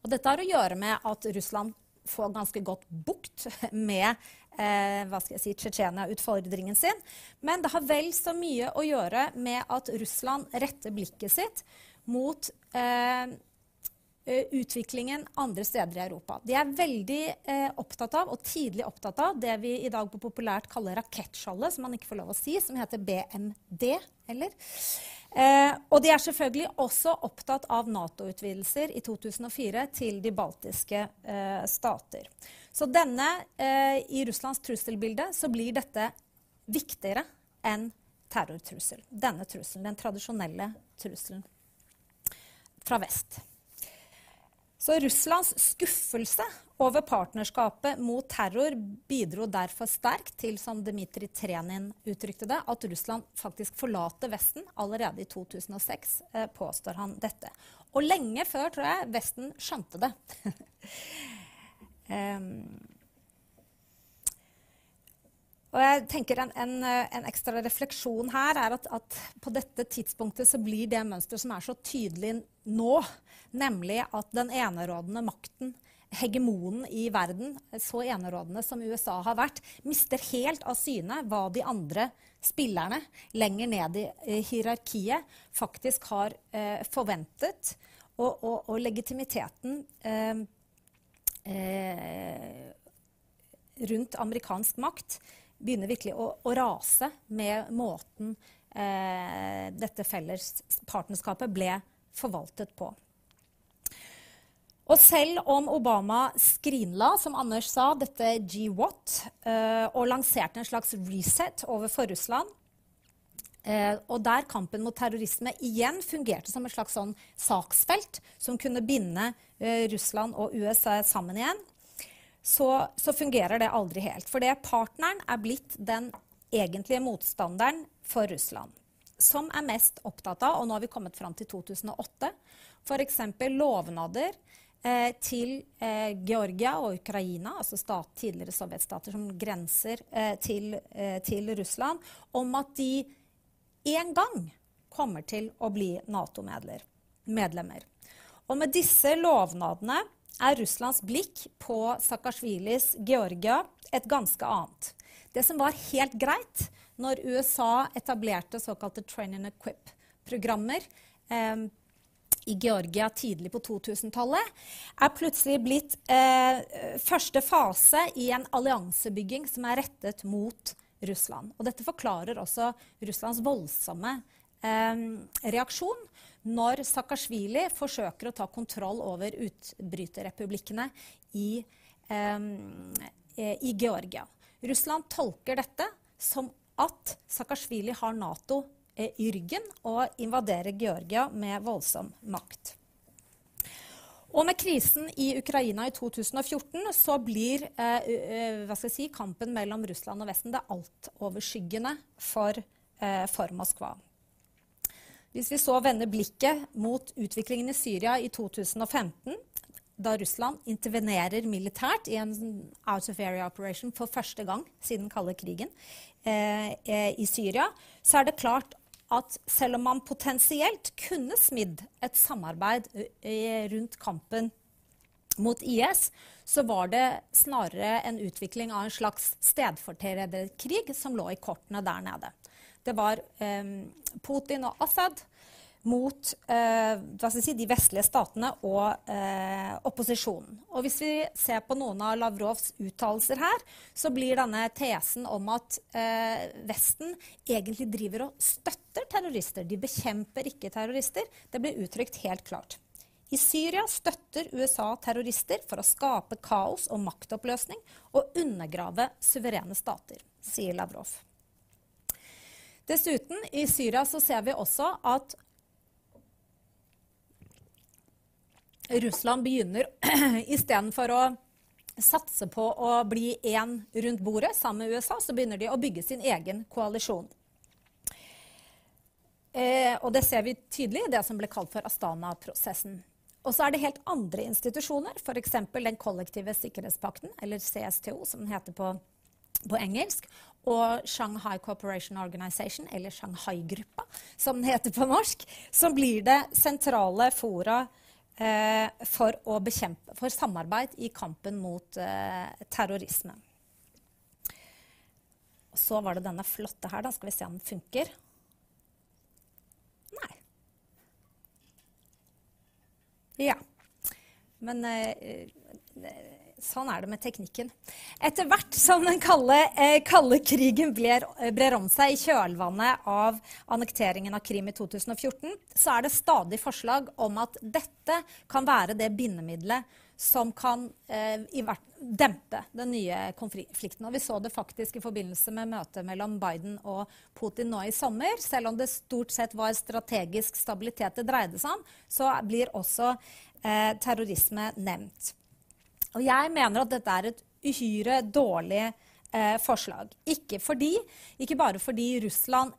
Speaker 5: Og dette har å gjøre med at Russland får ganske godt bukt med eh, si, Tsjetsjenia-utfordringen sin. Men det har vel så mye å gjøre med at Russland retter blikket sitt mot eh, utviklingen andre steder i Europa. De er veldig eh, opptatt av, og tidlig opptatt av, det vi i dag på populært kaller rakettskjoldet, som man ikke får lov å si, som heter BMD. eller? Eh, og de er selvfølgelig også opptatt av Nato-utvidelser i 2004 til de baltiske eh, stater. Så denne, eh, i Russlands trusselbilde så blir dette viktigere enn terrortrussel. Denne trusselen, den tradisjonelle trusselen fra vest. Så Russlands skuffelse over partnerskapet mot terror bidro derfor sterkt til, som Dmitrij Trenin uttrykte det, at Russland faktisk forlater Vesten allerede i 2006, eh, påstår han dette. Og lenge før, tror jeg, Vesten skjønte det. um, og jeg tenker En, en, en ekstra refleksjon her er at, at, på dette tidspunktet så blir det mønsteret som er så tydelig nå, nemlig at den enerådende makten, hegemonen i verden, så enerådende som USA har vært, mister helt av syne hva de andre spillerne lenger ned i hierarkiet faktisk har eh, forventet, og, og, og legitimiteten eh, eh, rundt amerikansk makt begynner virkelig å, å rase med måten eh, dette felles partnerskapet ble forvaltet på. Og selv om Obama skrinla, som Anders sa, dette GWAT eh, og lanserte en slags reset overfor Russland, eh, og der kampen mot terrorisme igjen fungerte som et slags sånn saksfelt som kunne binde eh, Russland og USA sammen igjen, så, så, fungerer det aldri helt. For det partneren er blitt den egentlige motstanderen for Russland. Som er mest opptatt av, og nå har vi kommet fram til 2008, f.eks. lovnader eh, til eh, Georgia og Ukraina, altså stat, tidligere sovjetstater som grenser eh, til, eh, til Russland, om at de en gang kommer til å bli Nato-medlemmer. Og med disse lovnadene er Russlands blikk på Saakashvilis Georgia et ganske annet. Det som var helt greit når USA etablerte såkalte train and equip-programmer eh, i Georgia tidlig på 2000-tallet, er plutselig blitt eh, første fase i en alliansebygging som er rettet mot Russland. Og dette forklarer også Russlands voldsomme eh, reaksjon når Saakashvili forsøker å ta kontroll over utbryterrepublikkene i, eh, i Georgia. Russland tolker dette som at Saakashvili har Nato i ryggen og invadere Georgia med voldsom makt. Og med krisen i Ukraina i 2014 så blir eh, eh si, kampen mellom Russland og Vesten det altoverskyggende for, eh, for Moskva. Hvis vi så vender blikket mot utviklingen i Syria i 2015, da Russland intervenerer militært i en out of area operation for første gang siden kalde krigen eh, eh, i Syria, så er det klart at selv om man potensielt kunne smidd et samarbeid rundt kampen mot IS, så var det snarere en utvikling av en slags stedfortrederkrig som lå i kortene der nede. Det var eh, Putin og Assad mot eh, si, de vestlige statene og eh, opposisjonen. Og hvis vi ser på noen av Lavrovs uttalelser her, så blir denne tesen om at eh, Vesten egentlig driver og støtter terrorister. De bekjemper ikke terrorister. Det blir uttrykt helt klart. I Syria støtter USA terrorister for å skape kaos og maktoppløsning og undergrave suverene stater, sier Lavrov. Dessuten, i Syria så ser vi også at Russland begynner istedenfor å satse på å bli én rundt bordet sammen med USA, så begynner de å bygge sin egen koalisjon. Eh, og det ser vi tydelig i det som ble kalt for Astana-prosessen. Og så er det helt andre institusjoner, f.eks. den kollektive sikkerhetspakten, eller CSTO, som den heter på, på engelsk, og Shanghai Cooperation Organization, eller Shanghai-gruppa, som den heter på norsk, som blir det sentrale fora for, bekjempe, for, samarbeid i kampen mot eh, terrorisme. Så var det denne flotte her. Da skal vi se om den funker. Nei. Ja. Men eh, Sånn er det med teknikken. Etter hvert som den kalde, eh, kalde krigen bler, brer om seg i kjølvannet av annekteringen av Krim i 2014, så er det stadig forslag om at dette kan være det bindemiddelet som kan eh, dempe den nye konflikten. Og vi så det faktisk i forbindelse med møtet mellom Biden og Putin nå i sommer. Selv om det stort sett var strategisk stabilitet det dreide seg om, så blir også eh, terrorisme nevnt. Og jeg mener at dette er et uhyre dårlig eh, forslag. Ikke, fordi, ikke bare fordi Russland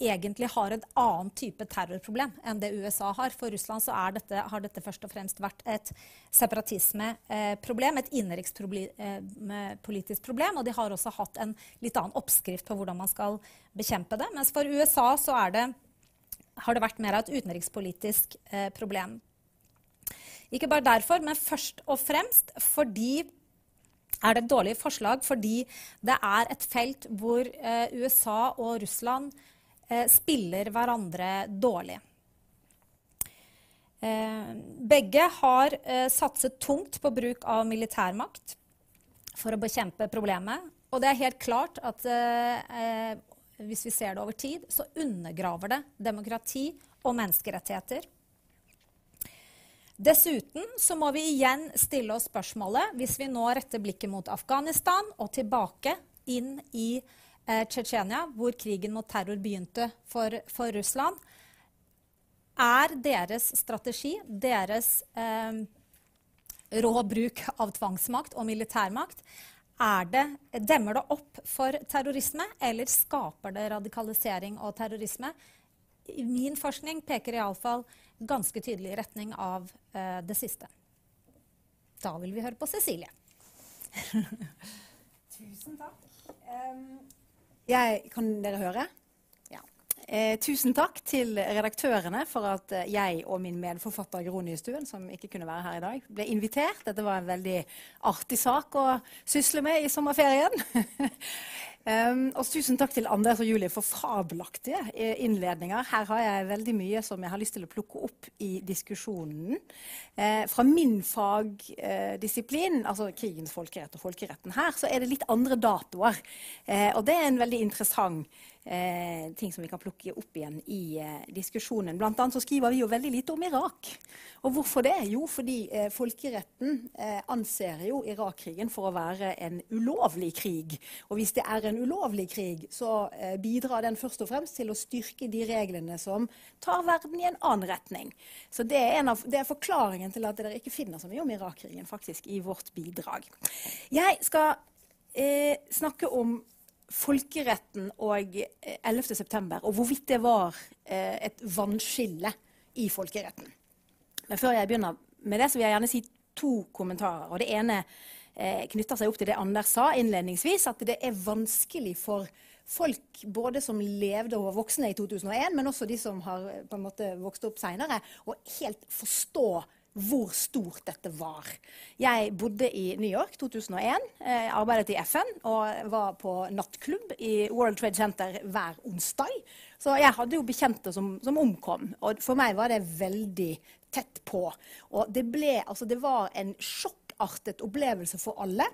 Speaker 5: egentlig har en annen type terrorproblem enn det USA har. For Russland dette, har dette først og fremst vært et separatismeproblem, et innenrikspolitisk eh, problem. Og de har også hatt en litt annen oppskrift på hvordan man skal bekjempe det. Mens for USA det, har det vært mer av et utenrikspolitisk eh, problem. Ikke bare derfor, men først og fremst fordi er det et dårlig forslag fordi det er et felt hvor eh, USA og Russland eh, spiller hverandre dårlig. Eh, begge har eh, satset tungt på bruk av militærmakt for å bekjempe problemet. Og det er helt klart at eh, eh, hvis vi ser det over tid, så undergraver det demokrati og menneskerettigheter. Dessuten så må vi igjen stille oss spørsmålet, hvis vi nå retter blikket mot Afghanistan og tilbake inn i eh, Tsjetsjenia, hvor krigen mot terror begynte for, for Russland, er deres strategi, deres eh, rå bruk av tvangsmakt og militærmakt, det, demmer det opp for terrorisme, eller skaper det radikalisering og terrorisme? Min forskning peker iallfall ganske tydelig retning av eh, det siste. Da vil vi høre på Cecilie.
Speaker 6: tusen takk. Um, jeg, kan dere høre? Ja. Eh, tusen takk til redaktørene for at eh, jeg og min medforfatter Gro Nystuen, som ikke kunne være her i dag, ble invitert. Dette var en veldig artig sak å sysle med i sommerferien. Um, og tusen takk til Anders og Julie for fabelaktige eh, innledninger. Her har jeg veldig mye som jeg har lyst til å plukke opp i diskusjonen. Eh, fra min fagdisiplin, eh, altså krigens folkerett og folkeretten her, så er det litt andre datoer. Eh, og det er en veldig interessant eh, ting som vi kan plukke opp igjen i eh, diskusjonen. Blant annet så skriver vi jo veldig lite om Irak. Og hvorfor det? Jo, fordi folkeretten anser jo Irak-krigen for å være en ulovlig krig. Og hvis det er en ulovlig krig, så eh, bidrar den først og fremst til å styrke de reglene som tar verden i en annen retning. Så det er, av, det er forklaringen til at dere ikke finner så mye om Irak-krigen faktisk i vårt bidrag. Jeg skal eh, snakke om folkeretten og 11.9. september, og hvorvidt det var eh, et vannskille i folkeretten. Men før jeg begynner med det, så vil jeg gjerne si to kommentarer. Og det ene eh, knytter seg opp til det Anders sa innledningsvis, at det er vanskelig for folk både som levde og var voksne i 2001, men også de som har på en måte vokst opp seinere, å helt forstå hvor stort dette var. Jeg bodde i New York 2001, eh, arbeidet i FN og var på nattklubb i World Trade Center hver onsdag. Så jeg hadde jo bekjente som, som omkom, og for meg var det veldig tett på. Og det, ble, altså det var en sjokkartet opplevelse for alle.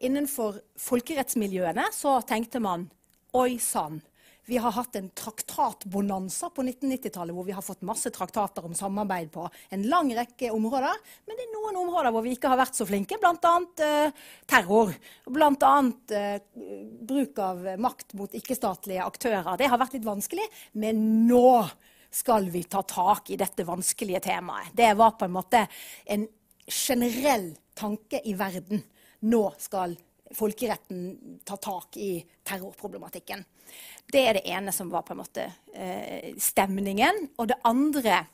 Speaker 6: Innenfor folkerettsmiljøene så tenkte man oi sann vi har hatt en traktatbonanza på 1990-tallet hvor vi har fått masse traktater om samarbeid på en lang rekke områder. Men det er noen områder hvor vi ikke har vært så flinke, bl.a. Eh, terror. Bl.a. Eh, bruk av makt mot ikke-statlige aktører. Det har vært litt vanskelig, men nå skal vi ta tak i dette vanskelige temaet. Det var på en måte en generell tanke i verden. Nå skal folkeretten ta tak i terrorproblematikken. Det er det ene som var på en måte eh, stemningen. Og det andre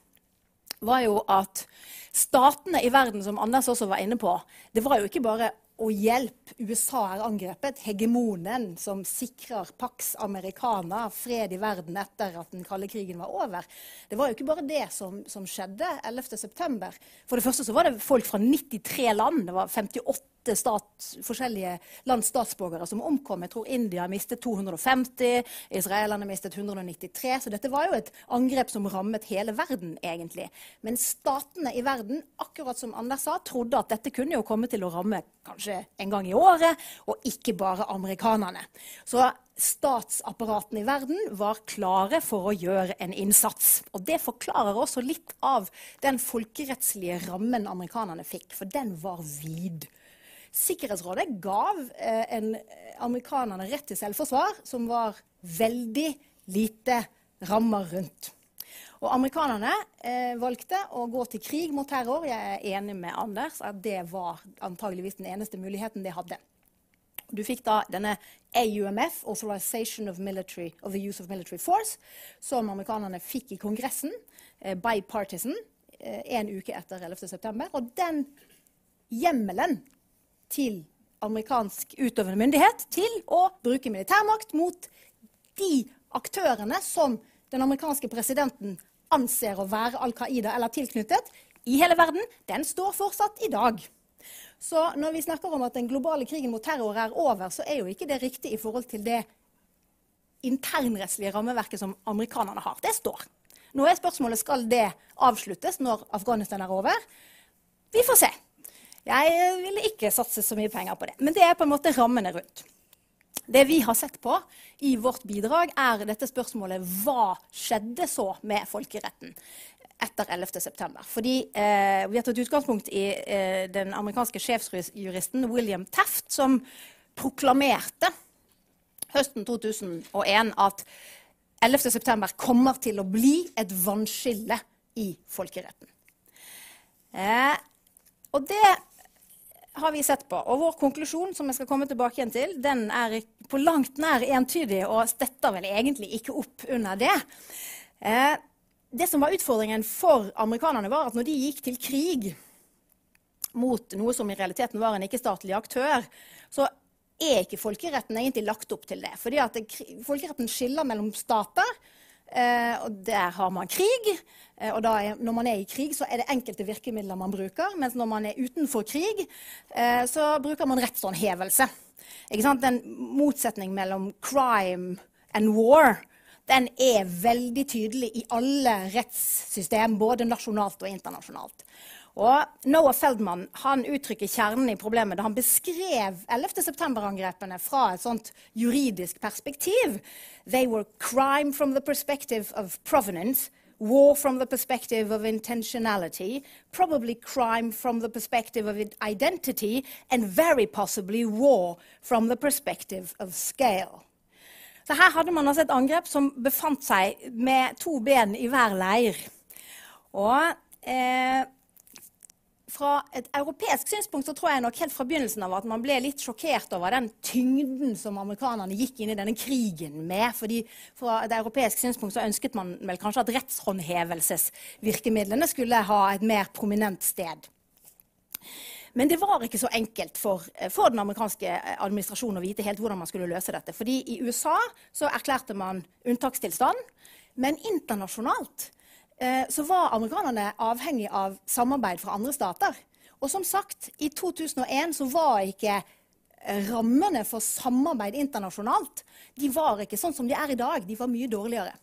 Speaker 6: var jo at statene i verden, som Anders også var inne på, det var jo ikke bare å hjelpe USA er angrepet, hegemonen som sikrer Pax Americana, fred i verden etter at den kalde krigen var over. Det var jo ikke bare det som, som skjedde 11.9. For det første så var det folk fra 93 land. Det var 58 stat, forskjellige lands statsborgere som omkom. Jeg tror India mistet 250, israelerne mistet 193. Så dette var jo et angrep som rammet hele verden, egentlig. Men statene i verden, akkurat som Anders sa, trodde at dette kunne jo komme til å ramme kanskje en gang i året, og ikke bare amerikanerne. Så statsapparatene i verden var klare for å gjøre en innsats. Og det forklarer også litt av den folkerettslige rammen amerikanerne fikk, for den var vid. Sikkerhetsrådet gav eh, en, amerikanerne rett til selvforsvar som var veldig lite rammer rundt. Og amerikanerne eh, valgte å gå til krig mot terror. Jeg er enig med Anders at det var antageligvis den eneste muligheten de hadde. Du fikk da denne AUMF, Authorization of, Military, of the Use of Military Force, som amerikanerne fikk i Kongressen, eh, bipartisan, eh, en uke etter 11.9. Og den hjemmelen til amerikansk utøvende myndighet til å bruke militærmakt mot de aktørene som den amerikanske presidenten anser å være Al Qaida eller tilknyttet i hele verden, den står fortsatt i dag. Så når vi snakker om at den globale krigen mot terror er over, så er jo ikke det riktig i forhold til det internrettslige rammeverket som amerikanerne har. Det står. Nå er spørsmålet skal det avsluttes når Afghanistan er over. Vi får se. Jeg ville ikke satse så mye penger på det. Men det er på en måte rammene rundt. Det vi har sett på i vårt bidrag, er dette spørsmålet hva skjedde så med folkeretten etter 11.9. Fordi eh, vi har tatt utgangspunkt i eh, den amerikanske sjefsjuristen William Taft, som proklamerte høsten 2001 at 11.9 kommer til å bli et vannskille i folkeretten. Eh, og det har vi sett på. Og vår konklusjon som jeg skal komme tilbake igjen til, den er på langt nær entydig og støtter vel egentlig ikke opp under det. Eh, det som var utfordringen for amerikanerne, var at når de gikk til krig mot noe som i realiteten var en ikke-statlig aktør, så er ikke folkeretten egentlig lagt opp til det. Fordi at det, folkeretten skiller mellom stater. Eh, og der har man krig. Eh, og er, når man er i krig, så er det enkelte virkemidler man bruker. Mens når man er utenfor krig, eh, så bruker man rettshåndhevelse. Den motsetning mellom crime and war den er veldig tydelig i alle rettssystem, både nasjonalt og internasjonalt. Og Noah Feldman han uttrykker kjernen i problemet da han beskrev 11. september-angrepene fra et sånt juridisk perspektiv. They were crime from the perspective of provenance, war from the perspective of intentionality, probably crime from the perspective of identity, and very possibly war from the perspective of scale. Så her hadde man altså et angrep som befant seg med to ben i hver leir. Og eh, fra et europeisk synspunkt så tror jeg nok helt fra begynnelsen av at man ble litt sjokkert over den tyngden som amerikanerne gikk inn i denne krigen med. fordi Fra et europeisk synspunkt så ønsket man vel kanskje at rettshåndhevelsesvirkemidlene skulle ha et mer prominent sted. Men det var ikke så enkelt for, for, den amerikanske administrasjonen å vite helt hvordan man skulle løse dette. Fordi i USA så erklærte man unntakstilstand, men internasjonalt så var amerikanerne avhengig av samarbeid fra andre stater. Og som sagt, i 2001 så var ikke eh, rammene for samarbeid internasjonalt de var ikke sånn som de er i dag. De var mye dårligere.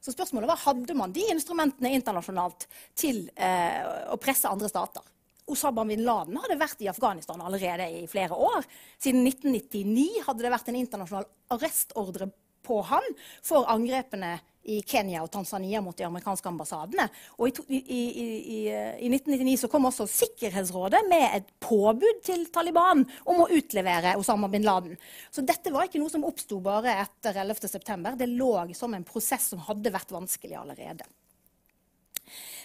Speaker 6: Så spørsmålet var hadde man de instrumentene internasjonalt til eh, å presse andre stater. Osama bin Laden hadde vært i Afghanistan allerede i flere år. Siden 1999 hadde det vært en internasjonal arrestordre på han for angrepene i Kenya og Tanzania mot de amerikanske ambassadene. Og i, i, i, i, 1999 så kom også Sikkerhetsrådet med et påbud til Taliban om å utlevere Osama bin Laden. Så dette var ikke noe som oppsto bare etter 11.9. Det lå som en prosess som hadde vært vanskelig allerede.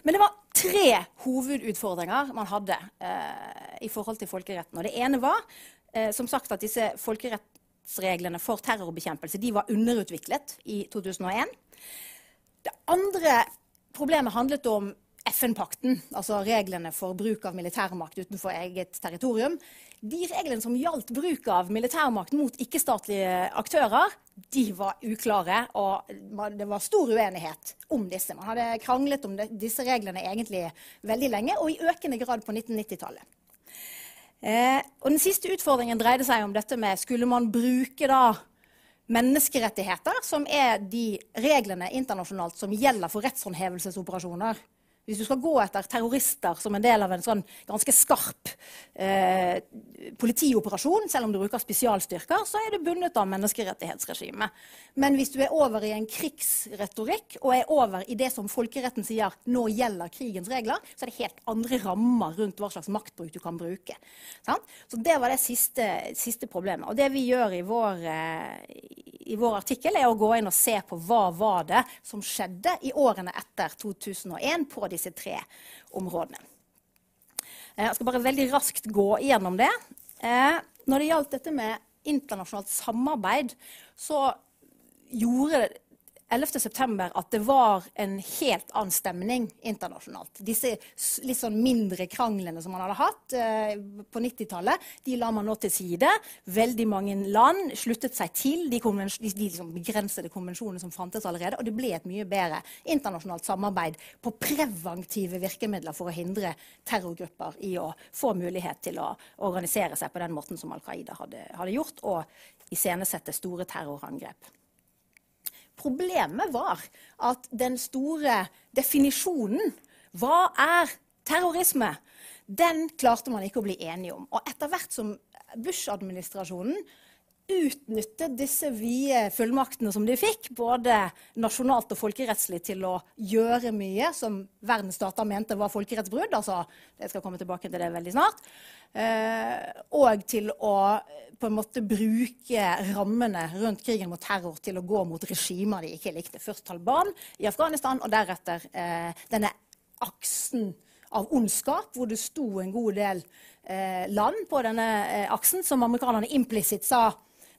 Speaker 6: Men det var tre hovedutfordringer man hadde eh, i forhold til folkeretten. Og det ene var eh, som sagt at disse folkerettsreglene for terrorbekjempelse de var underutviklet i 2001. Det andre problemet handlet om FN-pakten, altså reglene for bruk av militærmakt utenfor eget territorium, de reglene som gjaldt bruk av militærmakt mot ikke-statlige aktører, de var uklare, og det var stor uenighet om disse. Man hadde kranglet om disse reglene egentlig veldig lenge, og i økende grad på 1990-tallet. Eh, den siste utfordringen dreide seg om dette med skulle man bruke da menneskerettigheter, som er de reglene internasjonalt som gjelder for rettshåndhevelsesoperasjoner. Hvis du skal gå etter terrorister som en del av en sånn ganske skarp eh, politioperasjon, selv om du bruker spesialstyrker, så er det bundet av menneskerettighetsregimet. Men hvis du er over i en krigsretorikk og er over i det som folkeretten sier nå gjelder krigens regler, så er det helt andre rammer rundt hva slags maktbruk du kan bruke. Sant? Så det var det siste, siste, problemet. Og det vi gjør i vår, eh, i vår artikkel, er å gå inn og se på hva var det som skjedde i årene etter 2001 på disse tre områdene. Eh, jeg skal bare veldig raskt gå gjennom det. Eh, når det gjaldt dette med internasjonalt samarbeid, så gjorde 11.9. at det var en helt annen stemning internasjonalt. Disse litt sånn mindre kranglene som man hadde hatt eh, på 90-tallet, de la man nå til side. Veldig mange land sluttet seg til de, de, de liksom begrensede konvensjonene som fantes allerede. Og det ble et mye bedre internasjonalt samarbeid på preventive virkemidler for å hindre terrorgrupper i å få mulighet til å organisere seg på den måten som Al Qaida hadde, hadde gjort, og iscenesette store terrorangrep. Problemet var at den store definisjonen Hva er terrorisme? Den klarte man ikke å bli enige om. Og etter hvert som Bush-administrasjonen utnyttet disse vide fullmaktene som de fikk, både nasjonalt og folkerettslig, til å gjøre mye som verdens stater mente var folkerettsbrudd. Altså, jeg skal komme tilbake til det veldig snart. Eh, og til å på en måte bruke rammene rundt krigen mot terror til å gå mot regimer de ikke likte. Først Taliban i Afghanistan, og deretter eh, denne aksen av ondskap, hvor det sto en god del eh, land på denne aksen som amerikanerne implisitt sa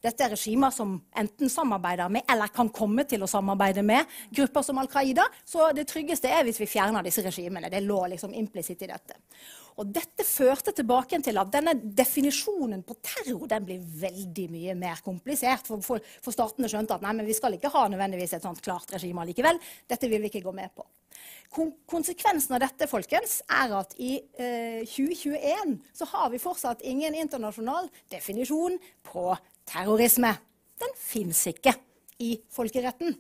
Speaker 6: dette er regimer som enten samarbeider med eller kan komme til å samarbeide med grupper som Al Qaida. Så det tryggeste er hvis vi fjerner disse regimene. Det lå liksom implisitt i dette. Og dette førte tilbake til at denne definisjonen på terror den blir veldig mye mer komplisert. For, for, for statene skjønte at nei, vi skal ikke ha nødvendigvis et sånt klart regime likevel. Dette vil vi ikke gå med på. Konsekvensen av dette folkens, er at i eh, 2021 så har vi fortsatt ingen internasjonal definisjon på terrorisme. Den fins ikke i folkeretten.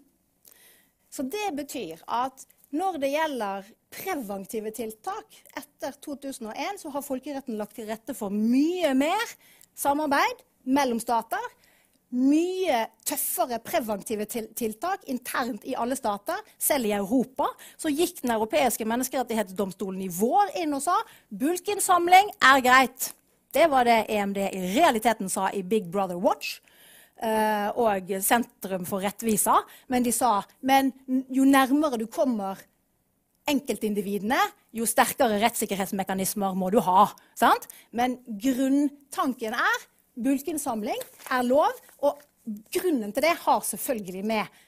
Speaker 6: Så det betyr at når det gjelder preventive tiltak etter 2001, så har folkeretten lagt til rette for mye mer samarbeid mellom stater. Mye tøffere preventive tiltak internt i alle stater. Selv i Europa så gikk Den europeiske menneskerettighetsdomstolen i vår inn og sa bulkinnsamling er greit. Det var det EMD i realiteten sa i Big Brother Watch. Uh, og Sentrum for rettvisa. Men de sa men jo nærmere du kommer enkeltindividene, jo sterkere rettssikkerhetsmekanismer må du ha. Sant? Men grunntanken er bulkinnsamling er lov. Og grunnen til det har selvfølgelig med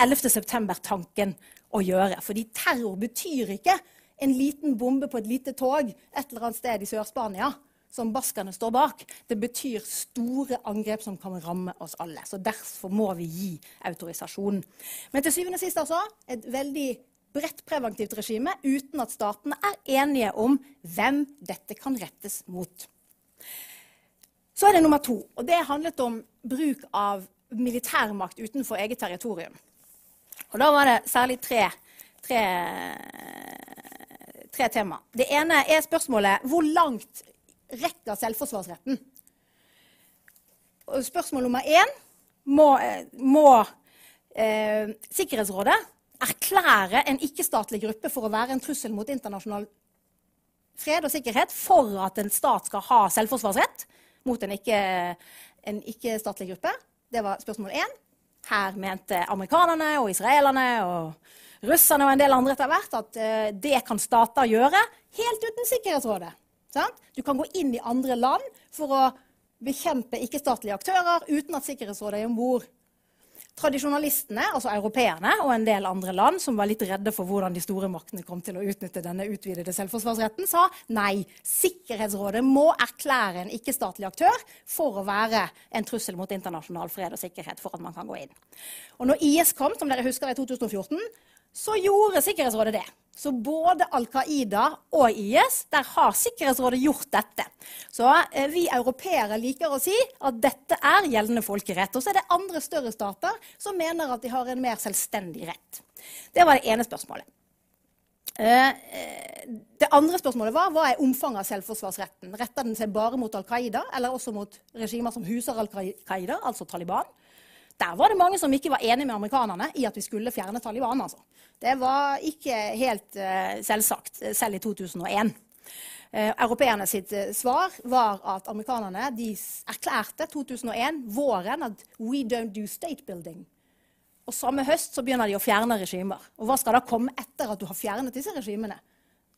Speaker 6: 11.9-tanken å gjøre. Fordi terror betyr ikke en liten bombe på et lite tog et eller annet sted i Sør-Spania som baskerne står bak. Det betyr store angrep som kan ramme oss alle. Så Derfor må vi gi autorisasjon. Men til syvende og sist altså, et veldig bredt preventivt regime uten at statene er enige om hvem dette kan rettes mot. Så er det nummer to, og det handlet om bruk av militærmakt utenfor eget territorium. Og Da var det særlig tre, tre, tre tema. Det ene er spørsmålet hvor langt rekker selvforsvarsretten. Spørsmål nummer én må, må eh, Sikkerhetsrådet erklære en ikke-statlig gruppe for å være en trussel mot internasjonal fred og sikkerhet for at en stat skal ha selvforsvarsrett mot en ikke-statlig ikke gruppe? Det var spørsmål én. Her mente amerikanerne og israelerne og russerne og en del andre etter hvert at uh, det kan stater gjøre helt uten Sikkerhetsrådet. Du kan gå inn i andre land for å bekjempe ikke-statlige aktører uten at Sikkerhetsrådet er om bord. Tradisjonalistene, altså europeerne og en del andre land som var litt redde for hvordan de store maktene kom til å utnytte denne utvidede selvforsvarsretten, sa nei. Sikkerhetsrådet må erklære en ikke-statlig aktør for å være en trussel mot internasjonal fred og sikkerhet for at man kan gå inn. Og når IS kom, som dere husker i 2014, så gjorde Sikkerhetsrådet det. Så både Al Qaida og IS, der har Sikkerhetsrådet gjort dette. Så eh, vi europeere liker å si at dette er gjeldende folkerett. Og så er det andre større stater som mener at de har en mer selvstendig rett. Det var det ene spørsmålet. Eh, eh, det andre spørsmålet var hva er omfanget av selvforsvarsretten. Retter den seg bare mot Al Qaida, eller også mot regimer som huser Al Qaida, altså Taliban? Der var det mange som ikke var enig med amerikanerne i at vi skulle fjerne Taliban. Altså. Det var ikke helt uh, selvsagt, selv i 2001. Uh, Europeerne sitt uh, svar var at amerikanerne erklærte 2001, våren, at we don't do state building. Og samme høst så begynner de å fjerne regimer. Og hva skal da komme etter at du har fjernet disse regimene?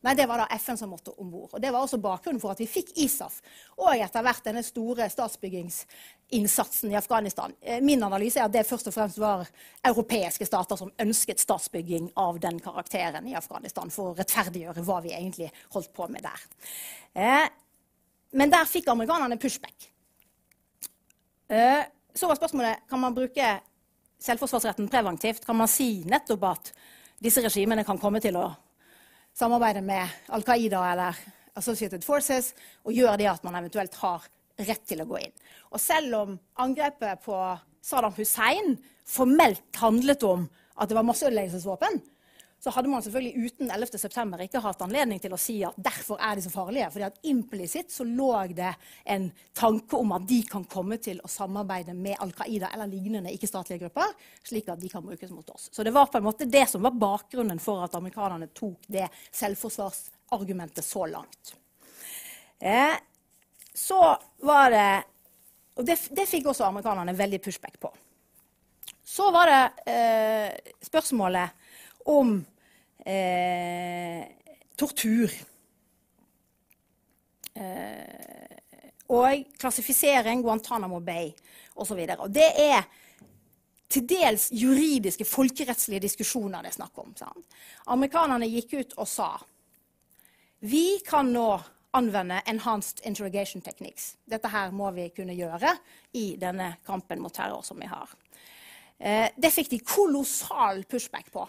Speaker 6: Nei, det var da FN som måtte om bord. Og det var også bakgrunnen for at vi fikk ISAF. Og etter hvert denne store statsbyggingsinnsatsen i Afghanistan. Eh, min analyse er at det først og fremst var europeiske stater som ønsket statsbygging av den karakteren i Afghanistan for å rettferdiggjøre hva vi egentlig holdt på med der. Eh, men der fikk amerikanerne pushback. Eh, så var spørsmålet kan man bruke selvforsvarsretten preventivt. Kan man si nettopp at disse regimene kan komme til å samarbeide med Al Qaida eller Associated Forces og gjør det at man eventuelt har rett til å gå inn. Og selv om angrepet på Saddam Hussein formelt handlet om at det var masseødeleggelsesvåpen, så hadde man selvfølgelig uten 11.9 ikke hatt anledning til å si at derfor er de så farlige. fordi at implisitt så lå det en tanke om at de kan komme til å samarbeide med Al Qaida eller lignende ikke-statlige grupper, slik at de kan brukes mot oss. Så det var på en måte det som var bakgrunnen for at amerikanerne tok det selvforsvarsargumentet så langt. Eh, så var det Og det, det fikk også amerikanerne veldig pushback på. Så var det eh, spørsmålet om eh, tortur. Eh, og klassifisering, Guantánamo Bay osv. Det er til dels juridiske, folkerettslige diskusjoner det er snakk om. Sant? Amerikanerne gikk ut og sa vi kan nå anvende enhanced interrogation techniques. Dette her må vi kunne gjøre i denne kampen mot terror som vi har. Eh, det fikk de kolossal pushback på.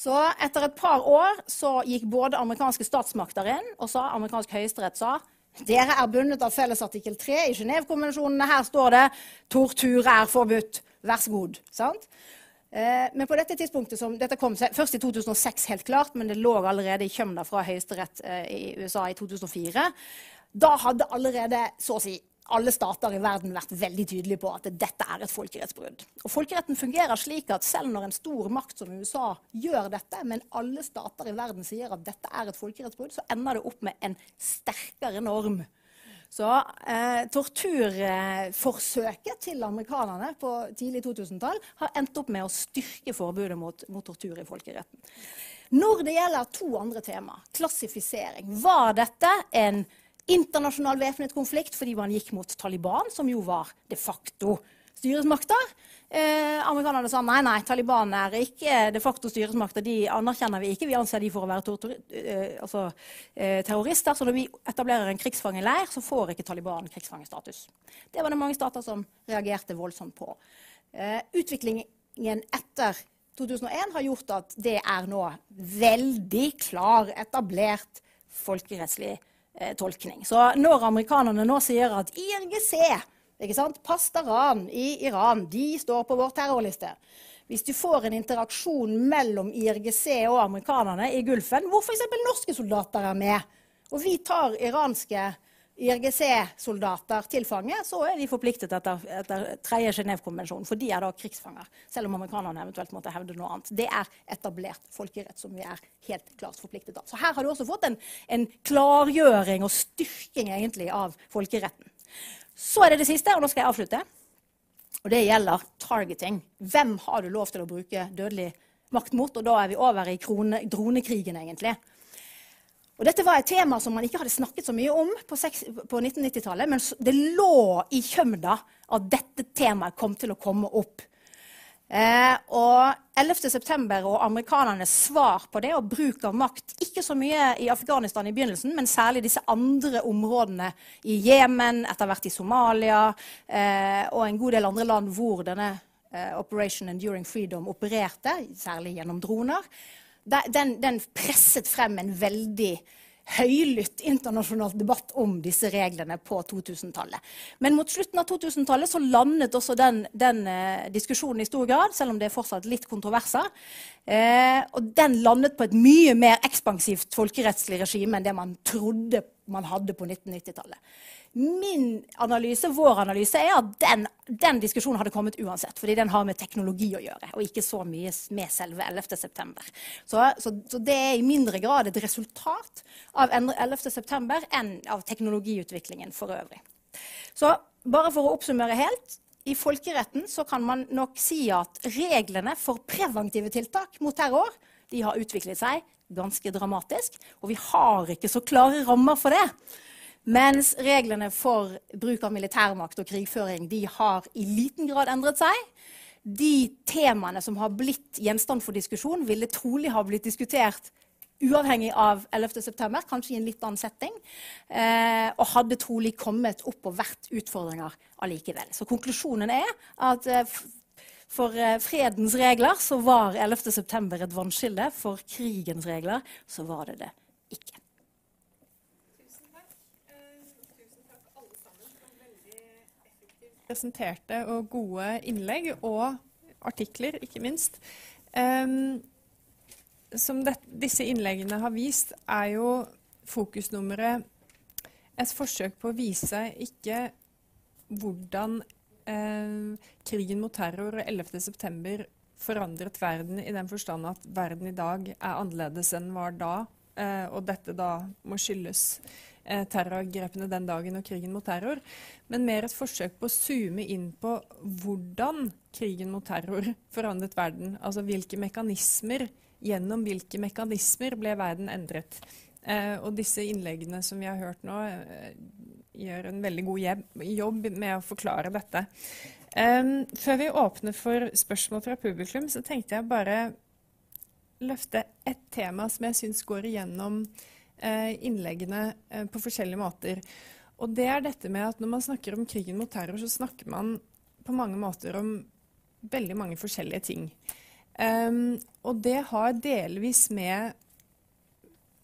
Speaker 6: Så etter et par år så gikk både amerikanske statsmakter inn og sa, amerikansk høyesterett sa dere er bundet av felles artikkel 3 i Genévekonvensjonene. Her står det 'tortur er forbudt'. Vær så god. Sant? Eh, men på dette tidspunktet, som, dette kom først i 2006, helt klart, men det lå allerede i kjømda fra høyesterett eh, i USA i 2004. Da hadde allerede så å si alle stater i verden vært veldig tydelige på at dette er et folkerettsbrudd. Og Folkeretten fungerer slik at selv når en stor makt som USA gjør dette, men alle stater i verden sier at dette er et folkerettsbrudd, så ender det opp med en sterkere norm. Så eh, torturforsøket til amerikanerne på tidlig 2000-tall har endt opp med å styrke forbudet mot, mot tortur i folkeretten. Når det gjelder to andre tema, klassifisering, var dette en internasjonal væpnet konflikt fordi man gikk mot Taliban, som jo var de facto styresmakter. Eh, amerikanerne sa nei, nei, Taliban er ikke de facto styresmakter. De anerkjenner vi ikke. Vi anser de for å være eh, altså, eh, terrorister. Så når vi etablerer en krigsfangeleir, så får ikke Taliban krigsfangestatus. Det var det mange stater som reagerte voldsomt på. Eh, utviklingen etter 2001 har gjort at det er nå veldig klar, etablert folkerettslig eh, tolkning. Så når amerikanerne nå sier at IRGC, ikke sant, Pastaran i Iran, de står på vår terrorliste Hvis du får en interaksjon mellom IRGC og amerikanerne i Gulfen, hvor f.eks. norske soldater er med, og vi tar iranske IRGC-soldater til fange, så er de forpliktet etter, etter tredje Genévekonvensjon, for de er da krigsfanger. Selv om amerikanerne eventuelt måtte hevde noe annet. Det er etablert folkerett som vi er helt klart forpliktet av. Så her har du også fått en, en klargjøring og styrking egentlig av folkeretten. Så er det det siste, og nå skal jeg avslutte. Og det gjelder targeting. Hvem har du lov til å bruke dødelig makt mot? Og da er vi over i krone, dronekrigen, egentlig. Og dette var et tema som man ikke hadde snakket så mye om på, på 1990-tallet, men det lå i kjømda at dette temaet kom til å komme opp. Eh, og 11.9. og amerikanernes svar på det og bruk av makt, ikke så mye i Afghanistan i begynnelsen, men særlig disse andre områdene i Jemen, etter hvert i Somalia eh, og en god del andre land hvor denne eh, Operation Enduring Freedom opererte, særlig gjennom droner, den, den presset frem en veldig høylytt internasjonal debatt om disse reglene på 2000-tallet. Men mot slutten av 2000-tallet så landet også den, den eh, diskusjonen i stor grad, selv om det er fortsatt litt kontroverser. Eh, og den landet på et mye mer ekspansivt folkerettslig regime enn det man trodde man hadde på 1990-tallet. Min analyse, vår analyse, er at den, den, diskusjonen hadde kommet uansett. Fordi den har med teknologi å gjøre, og ikke så mye med selve 11.9. Så, så, så det er i mindre grad et resultat av 11.9. enn av teknologiutviklingen for øvrig. Så bare for å oppsummere helt. I folkeretten kan man nok si at reglene for preventive tiltak mot terror de har utviklet seg ganske dramatisk. Og vi har ikke så klare rammer for det. Mens reglene for bruk av militærmakt og krigføring har i liten grad endret seg. De temaene som har blitt gjenstand for diskusjon, ville trolig ha blitt diskutert uavhengig av 11.9., kanskje i en litt annen setting. Eh, og hadde trolig kommet opp og vært utfordringer allikevel. Så konklusjonen er at eh, for eh, fredens regler så var 11.9. et vannskille. For krigens regler så var det det ikke.
Speaker 2: Presenterte og gode innlegg, og artikler, ikke minst. Um, som det, disse innleggene har vist, er jo fokusnummeret et forsøk på å vise ikke hvordan eh, krigen mot terror og 11.9 forandret verden i den forstand at verden i dag er annerledes enn den var da, eh, og dette da må skyldes terrorangrepene den dagen og krigen mot terror, men mer et forsøk på å zoome inn på hvordan krigen mot terror forandret verden. Altså hvilke mekanismer, gjennom hvilke mekanismer ble verden endret. Eh, og disse innleggene som vi har hørt nå, eh, gjør en veldig god jobb med å forklare dette. Før vi åpner for spørsmål fra publikum, så tenkte jeg bare løfte et tema som jeg syns går igjennom Eh, innleggene eh, på forskjellige måter. Og det er dette med at når man snakker om krigen mot terror, så snakker man på mange måter om veldig mange forskjellige ting. Um, og det har delvis med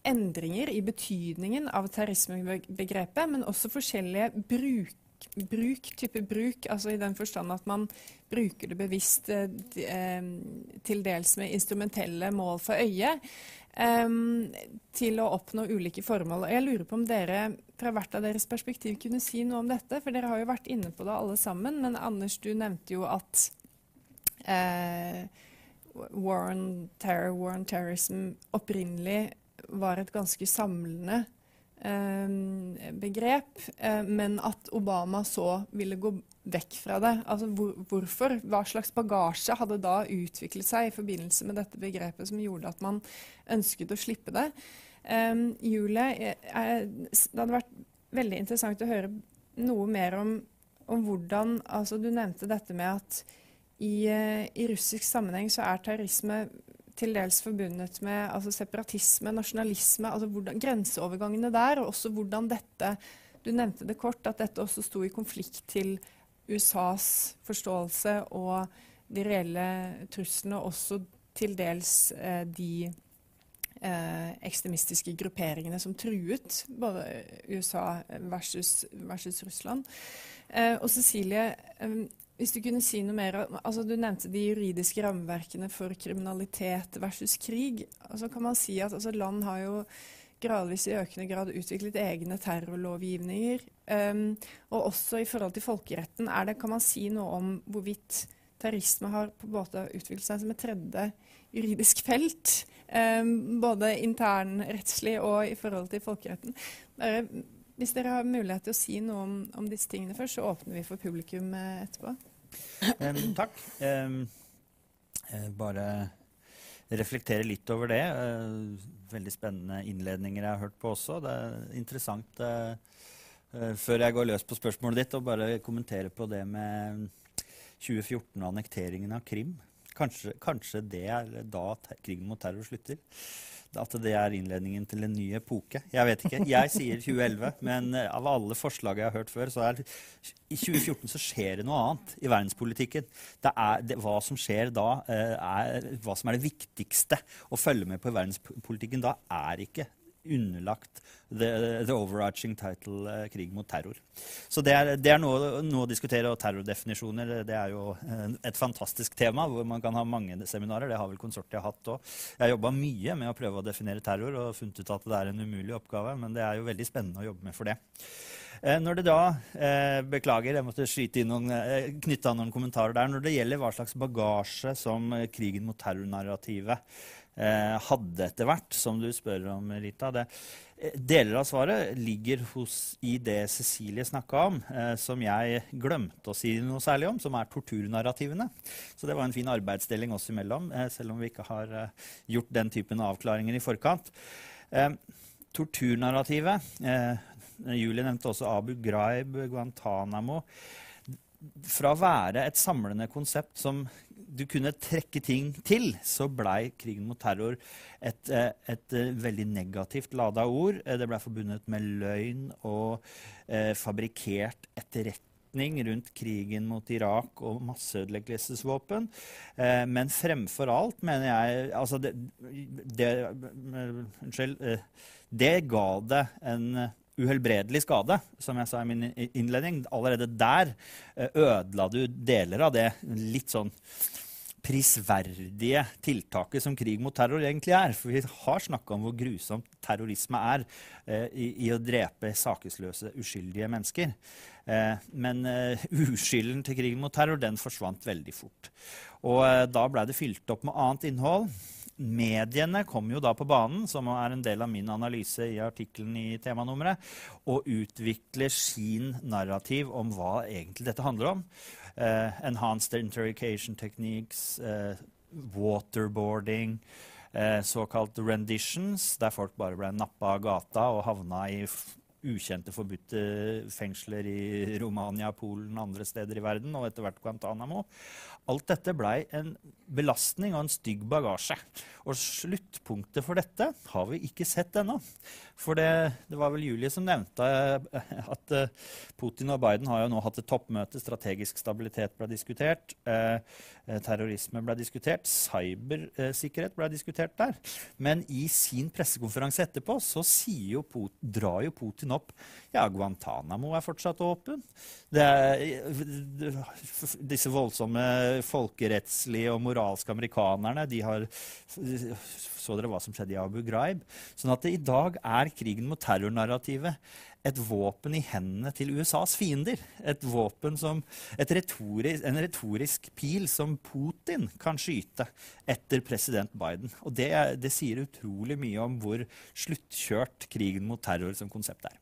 Speaker 2: endringer i betydningen av terrorismebegrepet, men også forskjellige bruk, bruk, type bruk, altså i den forstand at man bruker det bevisst eh, til dels med instrumentelle mål for øye til å oppnå ulike formål. Og jeg lurer på om dere fra hvert av deres perspektiv kunne si noe om dette, for dere har jo vært inne på det alle sammen. Men Anders, du nevnte jo at uh, war on terror, war on terrorism opprinnelig var et ganske samlende begrep, uh, men at Obama så ville gå vekk fra det. Altså hvor, hvorfor? Hva slags bagasje hadde da utviklet seg i forbindelse med dette begrepet som gjorde at man ønsket å slippe det? Um, Julie, det hadde vært veldig interessant å høre noe mer om, om hvordan altså Du nevnte dette med at i, i, russisk sammenheng så er terrorisme til dels forbundet med altså separatisme, nasjonalisme, altså hvordan, grenseovergangene der, og også hvordan dette Du nevnte det kort, at dette også sto i konflikt til USAs forståelse og de reelle truslene, også til dels eh, de eh, ekstremistiske grupperingene som truet både USA versus, versus Russland. Eh, og Cecilie, eh, hvis du kunne si noe mer altså Du nevnte de juridiske rammeverkene for kriminalitet versus krig. Altså kan man si at altså Land har jo gradvis i økende grad utviklet egne terrorlovgivninger. Um, og også i forhold til folkeretten, det, kan man si noe om hvorvidt terrorisme har på en utviklet seg som et tredje juridisk felt? Um, både internrettslig og i forhold til folkeretten. Bare, hvis dere har mulighet til å si noe om, om, disse tingene først, så åpner vi for publikum eh, etterpå.
Speaker 4: Um, takk. bare reflektere litt over det. Uh, veldig spennende innledninger jeg har hørt på også. Det er interessant, uh, før jeg går løs på spørsmålet ditt, å bare kommentere på det med 2014 og annekteringen av Krim. Kanskje, kanskje det er da krigen mot terror slutter? At det er innledningen til en ny epoke? Jeg vet ikke. Jeg sier 2011, men eh, av alle forslag jeg har hørt før, så er i 2014 så skjer det noe annet i verdenspolitikken. Det er, det, hva som skjer da, eh, er hva som er det viktigste å følge med på i verdenspolitikken da, er ikke underlagt the, the overarching title uh, 'krig mot terror'. Så det er, det er noe, noe, å diskutere. Og terrordefinisjoner det er jo uh, et fantastisk tema hvor man kan ha mange seminarer. Det har vel konsortiet hatt òg. Jeg har jobba mye med å prøve å definere terror og funnet ut at det er en umulig oppgave, men det er jo veldig spennende å jobbe med for det. Eh, når det da eh, Beklager, jeg måtte skyte inn noen, eh, knytte an noen kommentarer der. Når det gjelder hva slags bagasje som eh, krigen mot terrornarrativet eh, hadde etter hvert, som du spør om, Rita. Det, eh, deler av svaret ligger hos, i det Cecilie snakka om, eh, som jeg glemte å si noe særlig om, som er torturnarrativene. Så det var en fin arbeidsdeling oss imellom, eh, selv om vi ikke har eh, gjort den typen avklaringer i forkant. Eh, torturnarrativet Julie nevnte også Abu Ghraib, Guantánamo fra å være et samlende konsept som du kunne trekke ting til, så blei krigen mot terror et, eh, et, eh, veldig negativt lada ord. Eh, det blei forbundet med løgn og eh, fabrikkert etterretning rundt krigen mot Irak og masseødeleggelsesvåpen. Eh, men fremfor alt, mener jeg altså det, det, Unnskyld. det ga det en uhelbredelig skade, som jeg sa i min innledning. Allerede der ødela du deler av det litt sånn prisverdige tiltaket som krig mot terror egentlig er. For vi har snakka om hvor grusomt terrorisme er eh, i, i, å drepe sakesløse, uskyldige mennesker. Eh, men eh, uskylden til krigen mot terror den forsvant veldig fort. Og eh, da blei det fylt opp med annet innhold. Mediene kom jo da på banen, som er en del av min analyse i artikkelen i temanummeret, og utvikler sin narrativ om hva egentlig dette handler om. Uh, enhanced interrogation techniques, uh, waterboarding, uh, såkalt renditions, der folk bare ble nappa av gata og havna i ukjente, forbudte fengsler i Romania, Polen, andre steder i verden, og etter hvert Guantánamo. Alt dette blei en belastning og en stygg bagasje. Og sluttpunktet for dette har vi ikke sett ennå. For det, det, var vel Julie som nevnte eh, at uh, Putin og Biden har jo nå hatt et toppmøte. Strategisk stabilitet ble diskutert. Uh, terrorisme ble diskutert. Cybersikkerhet ble diskutert der. Men i sin pressekonferanse etterpå så jo drar jo Putin opp ja, Guantánamo er fortsatt åpen. Er, disse voldsomme folkerettslige og moralske amerikanerne de har Så dere hva som skjedde i Abu Ghraib? Sånn at det i dag er krigen mot terrornarrativet et våpen i hendene til USAs fiender. Et våpen som, et retorisk, en retorisk pil som Putin kan skyte etter president Biden. Og det, det sier utrolig mye om hvor sluttkjørt krigen mot terror som konsept er.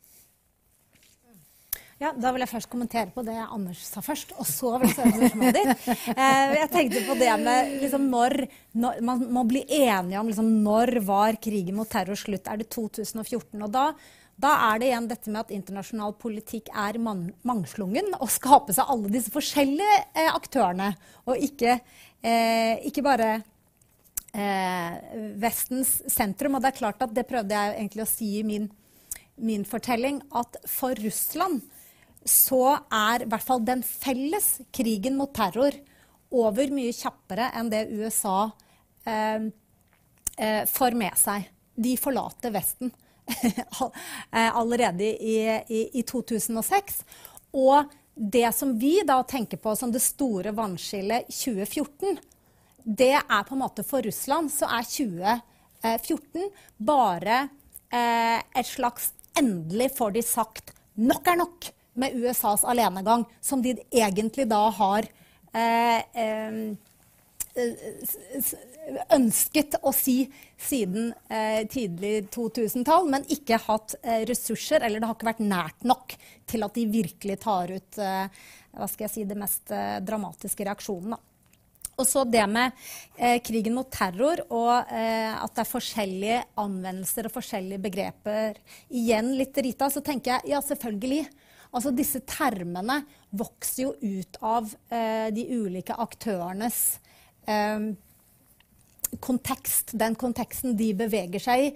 Speaker 5: Ja, Da vil jeg først kommentere på det Anders sa først, og så vil jeg svare på spørsmålet ditt. Eh, jeg tenkte på det med liksom, når, når, Man må bli enige om liksom, når var krigen mot terror slutt. Er det 2014? Og da, da er det igjen dette med at internasjonal politikk er man, mangslungen og skape seg alle disse forskjellige eh, aktørene, og ikke, eh, ikke bare eh, Vestens sentrum. Og det er klart at det prøvde jeg egentlig å si i min, min fortelling, at for Russland så er i hvert fall den felles krigen mot terror over mye kjappere enn det USA eh, eh, får med seg. De forlater Vesten eh, allerede i, i, i, 2006. Og det som vi da tenker på som det store vannskillet 2014, det er på en måte for Russland så er 2014 bare eh, et slags Endelig får de sagt nok er nok med USAs alenegang, som de egentlig da har eh, eh, ønsket å si siden eh, tidlig 2000-tall, men ikke hatt eh, ressurser, eller det har ikke vært nært nok til at de virkelig tar ut eh, hva skal jeg si, det mest eh, dramatiske reaksjonen. Og så det med krigen mot terror og at det er forskjellige anvendelser og forskjellige begreper. Igjen litt Rita, så tenker jeg ja, selvfølgelig. Altså disse termene vokser jo ut av eh, de ulike aktørenes eh, kontekst, den konteksten de beveger seg i.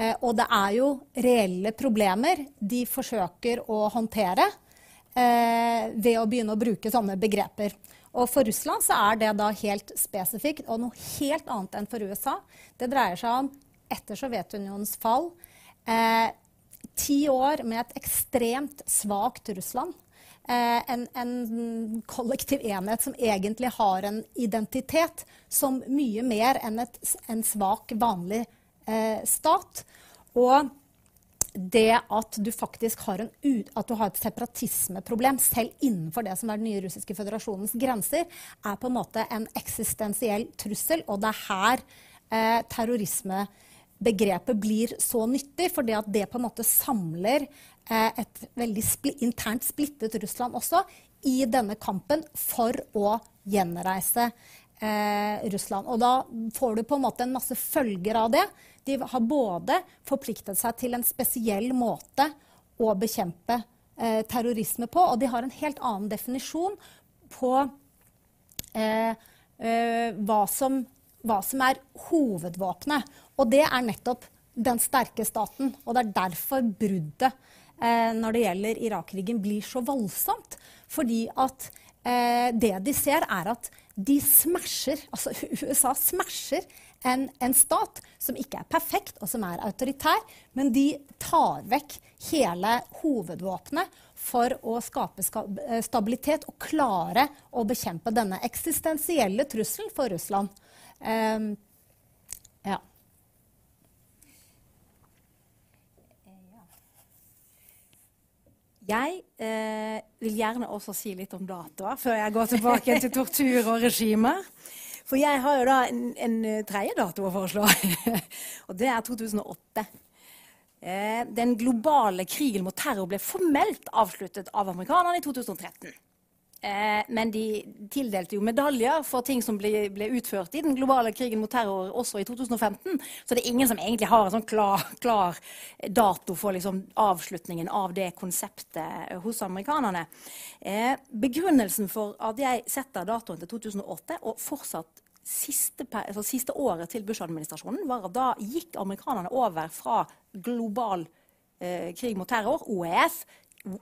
Speaker 5: Eh, og det er jo reelle problemer de forsøker å håndtere eh, ved å begynne å bruke sånne begreper. Og For Russland så er det da helt spesifikt og noe helt annet enn for USA. Det dreier seg om, etter Sovjetunionens fall, eh, ti år med et ekstremt svakt Russland. Eh, en, en, kollektiv enhet som egentlig har en identitet som mye mer enn et, en svak, vanlig eh, stat. Og det at du faktisk har, en, du har et separatismeproblem selv innenfor det som er den nye russiske føderasjonens grenser, er på en måte en eksistensiell trussel. Og det er her eh, terrorismebegrepet blir så nyttig, for det at det på en måte samler eh, et veldig spli internt splittet Russland også i denne kampen for å gjenreise eh, Russland. Og da får du på en måte en masse følger av det. De har både forpliktet seg til en spesiell måte å bekjempe eh, terrorisme på, og de har en helt annen definisjon på eh, eh, hva, som, hva, som, er hovedvåpenet. Og det er nettopp den sterke staten. Og det er derfor bruddet eh, når det gjelder Irak-krigen, blir så voldsomt. Fordi at eh, det de ser, er at de smasher, altså USA smasher en, en, stat som ikke er perfekt, og som er autoritær, men de tar vekk hele hovedvåpenet for å skape eh, stabilitet og klare å bekjempe denne eksistensielle trusselen for Russland. Um, ja.
Speaker 6: Jeg eh, vil gjerne også si litt om datoer, før jeg går tilbake til tortur og regimer. For jeg har jo da en, en eh, tredje dato å foreslå, og det er 2008. Eh, den globale krigen mot terror ble formelt avsluttet av amerikanerne i 2013. Eh, men de tildelte jo medaljer for ting som ble, ble, utført i den globale krigen mot terror også i 2015. Så det er ingen som egentlig har en sånn klar, klar dato for liksom avslutningen av det konseptet hos amerikanerne. Eh, begrunnelsen for at jeg setter datoen til 2008, og fortsatt siste, altså siste året til Bush-administrasjonen, var at da gikk amerikanerne over fra global eh, krig mot terror, OEF,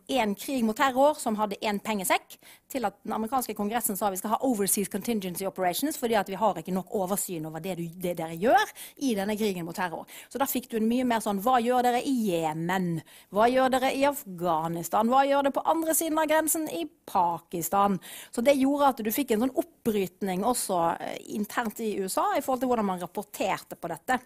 Speaker 6: én krig mot terror som hadde én pengesekk, til at den amerikanske kongressen sa vi skal ha overseas contingency operations fordi at vi har ikke nok oversyn over det, du, det, dere gjør i denne krigen mot terror. Så da fikk du en mye mer sånn Hva gjør dere i Jemen? Hva gjør dere i Afghanistan? Hva gjør dere på andre siden av grensen i Pakistan? Så det gjorde at du fikk en sånn oppbrytning også eh, internt i USA i forhold til hvordan man rapporterte på dette.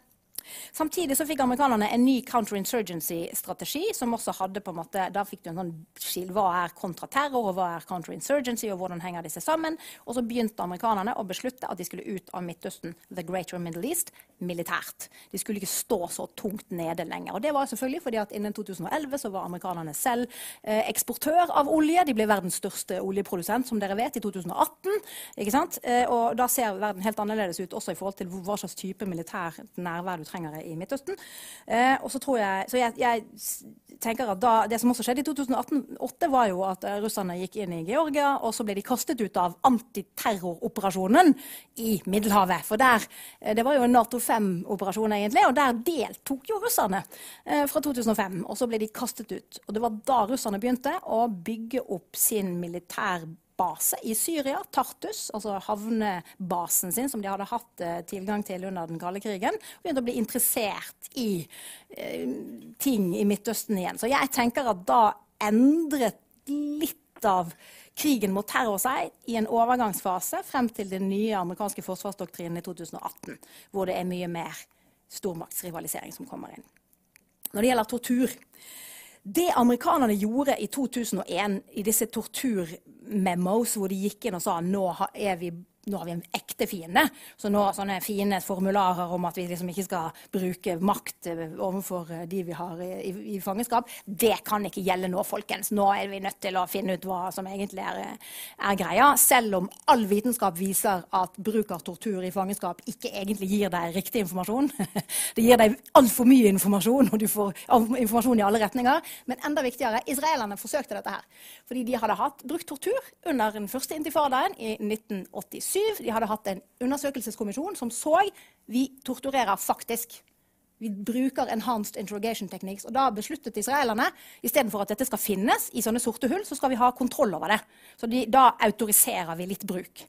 Speaker 6: Samtidig så fikk amerikanerne en ny counterinsurgency-strategi. som også hadde på en måte, Da fikk du en sånn skil. Hva er kontraterror, og hva er counterinsurgency, og hvordan henger disse sammen? Og så begynte amerikanerne å beslutte at de skulle ut av Midtøsten, the greater Middle East, militært. De skulle ikke stå så tungt nede lenger. Og det var selvfølgelig fordi at innen 2011 så var amerikanerne selv eh, eksportør av olje. De ble verdens største oljeprodusent, som dere vet, i 2018. ikke sant? Eh, og da ser verden helt annerledes ut også i forhold til hva slags type militær nærvær du trenger trenger det i Midtøsten. Eh, jeg, så jeg, jeg tenker at da, Det som også skjedde i 2008, var jo at eh, russerne gikk inn i Georgia, og så ble de kastet ut av antiterroroperasjonen i Middelhavet. For der, eh, Det var jo en Nato 5-operasjon, egentlig, og der deltok jo russerne fra 2005. Og så ble de kastet ut. Og det var da russerne begynte å bygge opp sin militærbase base i Syria, Tartus, altså havnebasen sin, som de hadde hatt eh, tilgang til under den kalde krigen, og begynte å bli interessert i eh, ting i Midtøsten igjen. Så jeg tenker at da endret litt av krigen mot terror seg i en overgangsfase frem til den nye amerikanske forsvarsdoktrinen i 2018, hvor det er mye mer stormaktsrivalisering som kommer inn. Når det gjelder tortur det amerikanerne gjorde i 2001 i disse torturmemos, hvor de gikk inn og sa nå er vi nå har vi en ekte fiende. Så nå sånne fine formularer om at vi liksom ikke skal bruke makt eh, overfor eh, de vi har i, i, fangenskap, det kan ikke gjelde nå, folkens. Nå er vi nødt til å finne ut hva som egentlig er, eh, er greia. Selv om all vitenskap viser at bruk av tortur i fangenskap ikke egentlig gir deg riktig informasjon. Det gir deg altfor mye informasjon, og du får informasjon i alle retninger. Men enda viktigere, israelerne forsøkte dette her. Fordi de hadde hatt brukt tortur under den første intifadaen i 1987. 2007 de hadde hatt en undersøkelseskommisjon som så vi torturerer faktisk. Vi bruker enhanced interrogation techniques. Og da besluttet israelerne istedenfor at dette skal finnes i sånne sorte hull, så skal vi ha kontroll over det. Så de, da autoriserer vi litt bruk.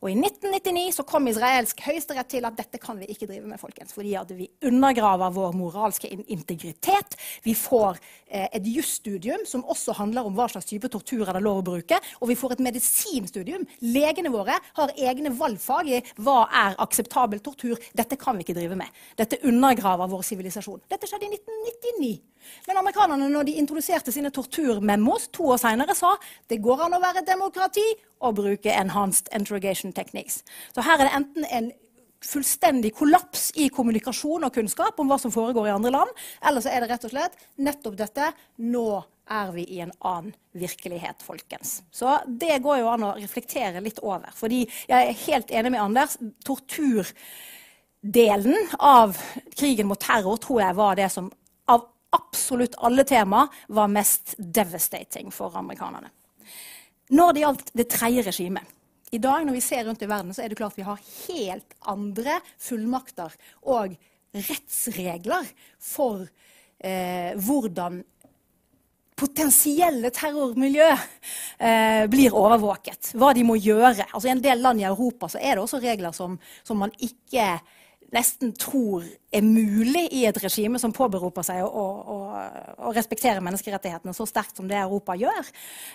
Speaker 6: Og i 1999 så kom israelsk høyesterett til at dette kan vi ikke drive med, folkens. Fordi at vi undergraver vår moralske integritet. Vi får eh, et jusstudium som også handler om hva slags type tortur er det lov å bruke. Og vi får et medisinstudium. Legene våre har egne valgfag i hva er akseptabel tortur. Dette kan vi ikke drive med. Dette undergraver vår sivilisasjon. Dette skjedde i 1999. Men amerikanerne, når de introduserte sine torturmemos to år seinere, sa det går an å være demokrati og bruke enhanced interrogation techniques. Så her er det enten en fullstendig kollaps i kommunikasjon og kunnskap om hva som foregår i andre land, eller så er det rett og slett nettopp dette Nå er vi i en annen virkelighet, folkens. Så det går jo an å reflektere litt over. Fordi jeg er helt enig med Anders. Tortur delen av krigen mot terror tror jeg var det som av absolutt alle tema var mest devastating for amerikanerne. Når det gjaldt det tredje regimet I dag når vi ser rundt i verden, så er det klart vi har helt andre fullmakter og rettsregler for eh, hvordan potensielle terrormiljø eh, blir overvåket. Hva de må gjøre. Altså I en del land i Europa er det også regler som, som man ikke nesten tror er mulig i et regime som påberoper seg å, å, å respektere menneskerettighetene så sterkt som det Europa gjør.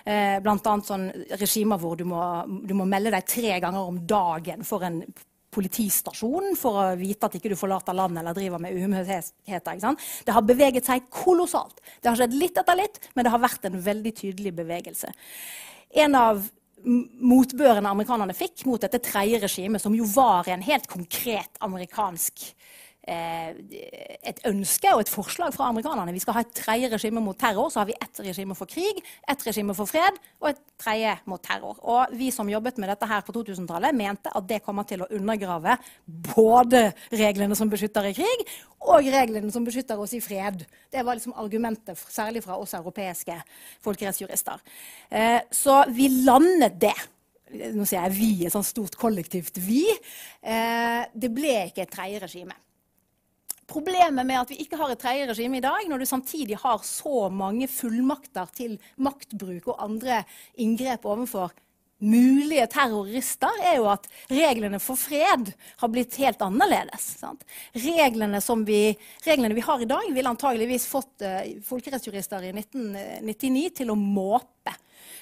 Speaker 6: Eh, Bl.a. sånn regimer hvor du må, du må, melde deg tre ganger om dagen for en politistasjon for å vite at ikke du forlater landet eller driver med uhumheter. Det har beveget seg kolossalt. Det har skjedd litt etter litt, men det har vært en veldig tydelig bevegelse. En av motbørene amerikanerne fikk mot dette tredje regimet, som jo var en helt konkret amerikansk et ønske og et forslag fra amerikanerne. Vi skal ha et tredje regime mot terror. Så har vi ett regime for krig, ett regime for fred og et tredje mot terror. Og vi som jobbet med dette her på 2000-tallet, mente at det kommer til å undergrave både reglene som beskytter i krig, og reglene som beskytter oss i fred. Det var liksom argumentet, særlig fra oss europeiske folkerettsjurister. Eh, så vi landet det nå sier jeg vi, et sånt stort kollektivt vi. Eh, det ble ikke et tredje regime. Problemet med at vi ikke har et tredje regime i dag, når du samtidig har så mange fullmakter til maktbruk og andre inngrep overfor mulige terrorister, er jo at reglene for fred har blitt helt annerledes. Reglene, vi, reglene, vi, har i dag, ville antageligvis fått uh, folkerettsjurister i 1999 til å måpe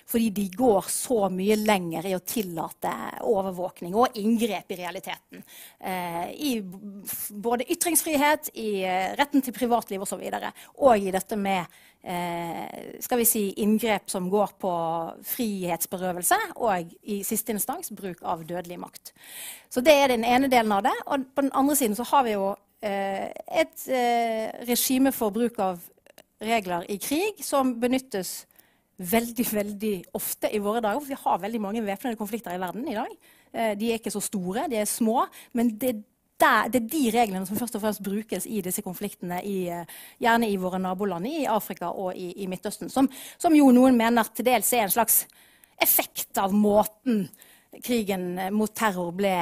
Speaker 6: fordi de går så mye lenger i å tillate overvåkning og inngrep i realiteten. Eh, I både ytringsfrihet, i eh, retten til privatliv osv. Og, så og i dette med eh, skal vi si, inngrep som går på frihetsberøvelse, og i siste instans bruk av dødelig makt. Så det er den ene delen av det. Og på den andre siden så har vi jo eh, et eh, regime for bruk av regler i krig som benyttes veldig veldig ofte i våre dager. For vi har veldig mange væpnede konflikter i verden i dag. Eh, de er ikke så store, de er små. Men det, der, det er de reglene som først og fremst brukes i disse konfliktene, i, eh, gjerne i våre naboland, i Afrika og i, i Midtøsten. Som, som, jo noen mener til dels er en slags effekt av måten krigen mot terror ble,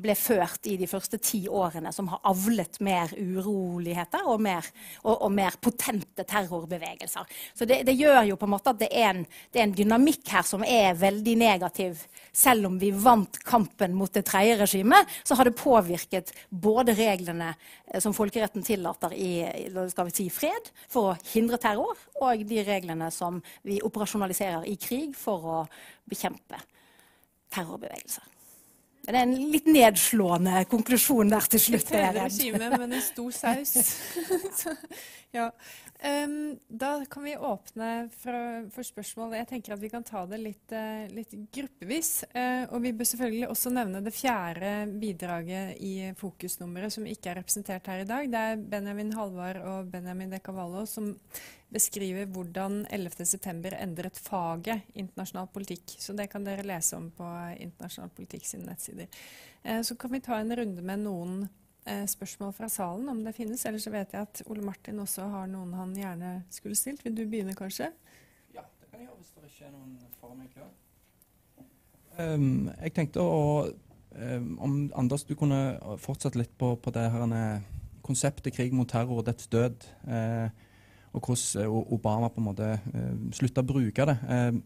Speaker 6: ble, ført i de første ti årene, som har avlet mer uroligheter og mer, og, og mer potente terrorbevegelser. Så det, det, gjør jo på en måte at det er en, det er en, dynamikk her som er veldig negativ. Selv om vi vant kampen mot det tredje regimet, så har det påvirket både reglene eh, som folkeretten tillater i si, fred for å hindre terror, og de reglene som vi operasjonaliserer i krig for å bekjempe terrorbevegelser. Det er en litt nedslående konklusjon der til slutt.
Speaker 2: Et regime, men en stor saus. ja. Da kan vi åpne for, for, spørsmål. Jeg tenker at vi kan ta det litt, uh, litt gruppevis. Uh, og vi bør selvfølgelig også nevne det fjerde bidraget i fokusnummeret som ikke er representert her i dag. Det er Benjamin Halvard og Benjamin De Cavallo som beskriver hvordan 11.9 endret faget internasjonal politikk. Så det kan dere lese om på Internasjonal politikk sine nettsider. Eh, så kan vi ta en runde med noen eh, spørsmål fra salen, om det finnes. Ellers så vet jeg at Ole Martin også har noen han gjerne skulle stilt. Vil du begynne, kanskje?
Speaker 3: Ja, det kan jeg gjøre hvis det ikke er noen foran meg klør. Um, jeg tenkte å um, om Anders, du kunne fortsette litt på, på det her konseptet krig mot terror og dets død. Uh, og hvordan Obama på en måte uh, slutta å bruke det. Uh,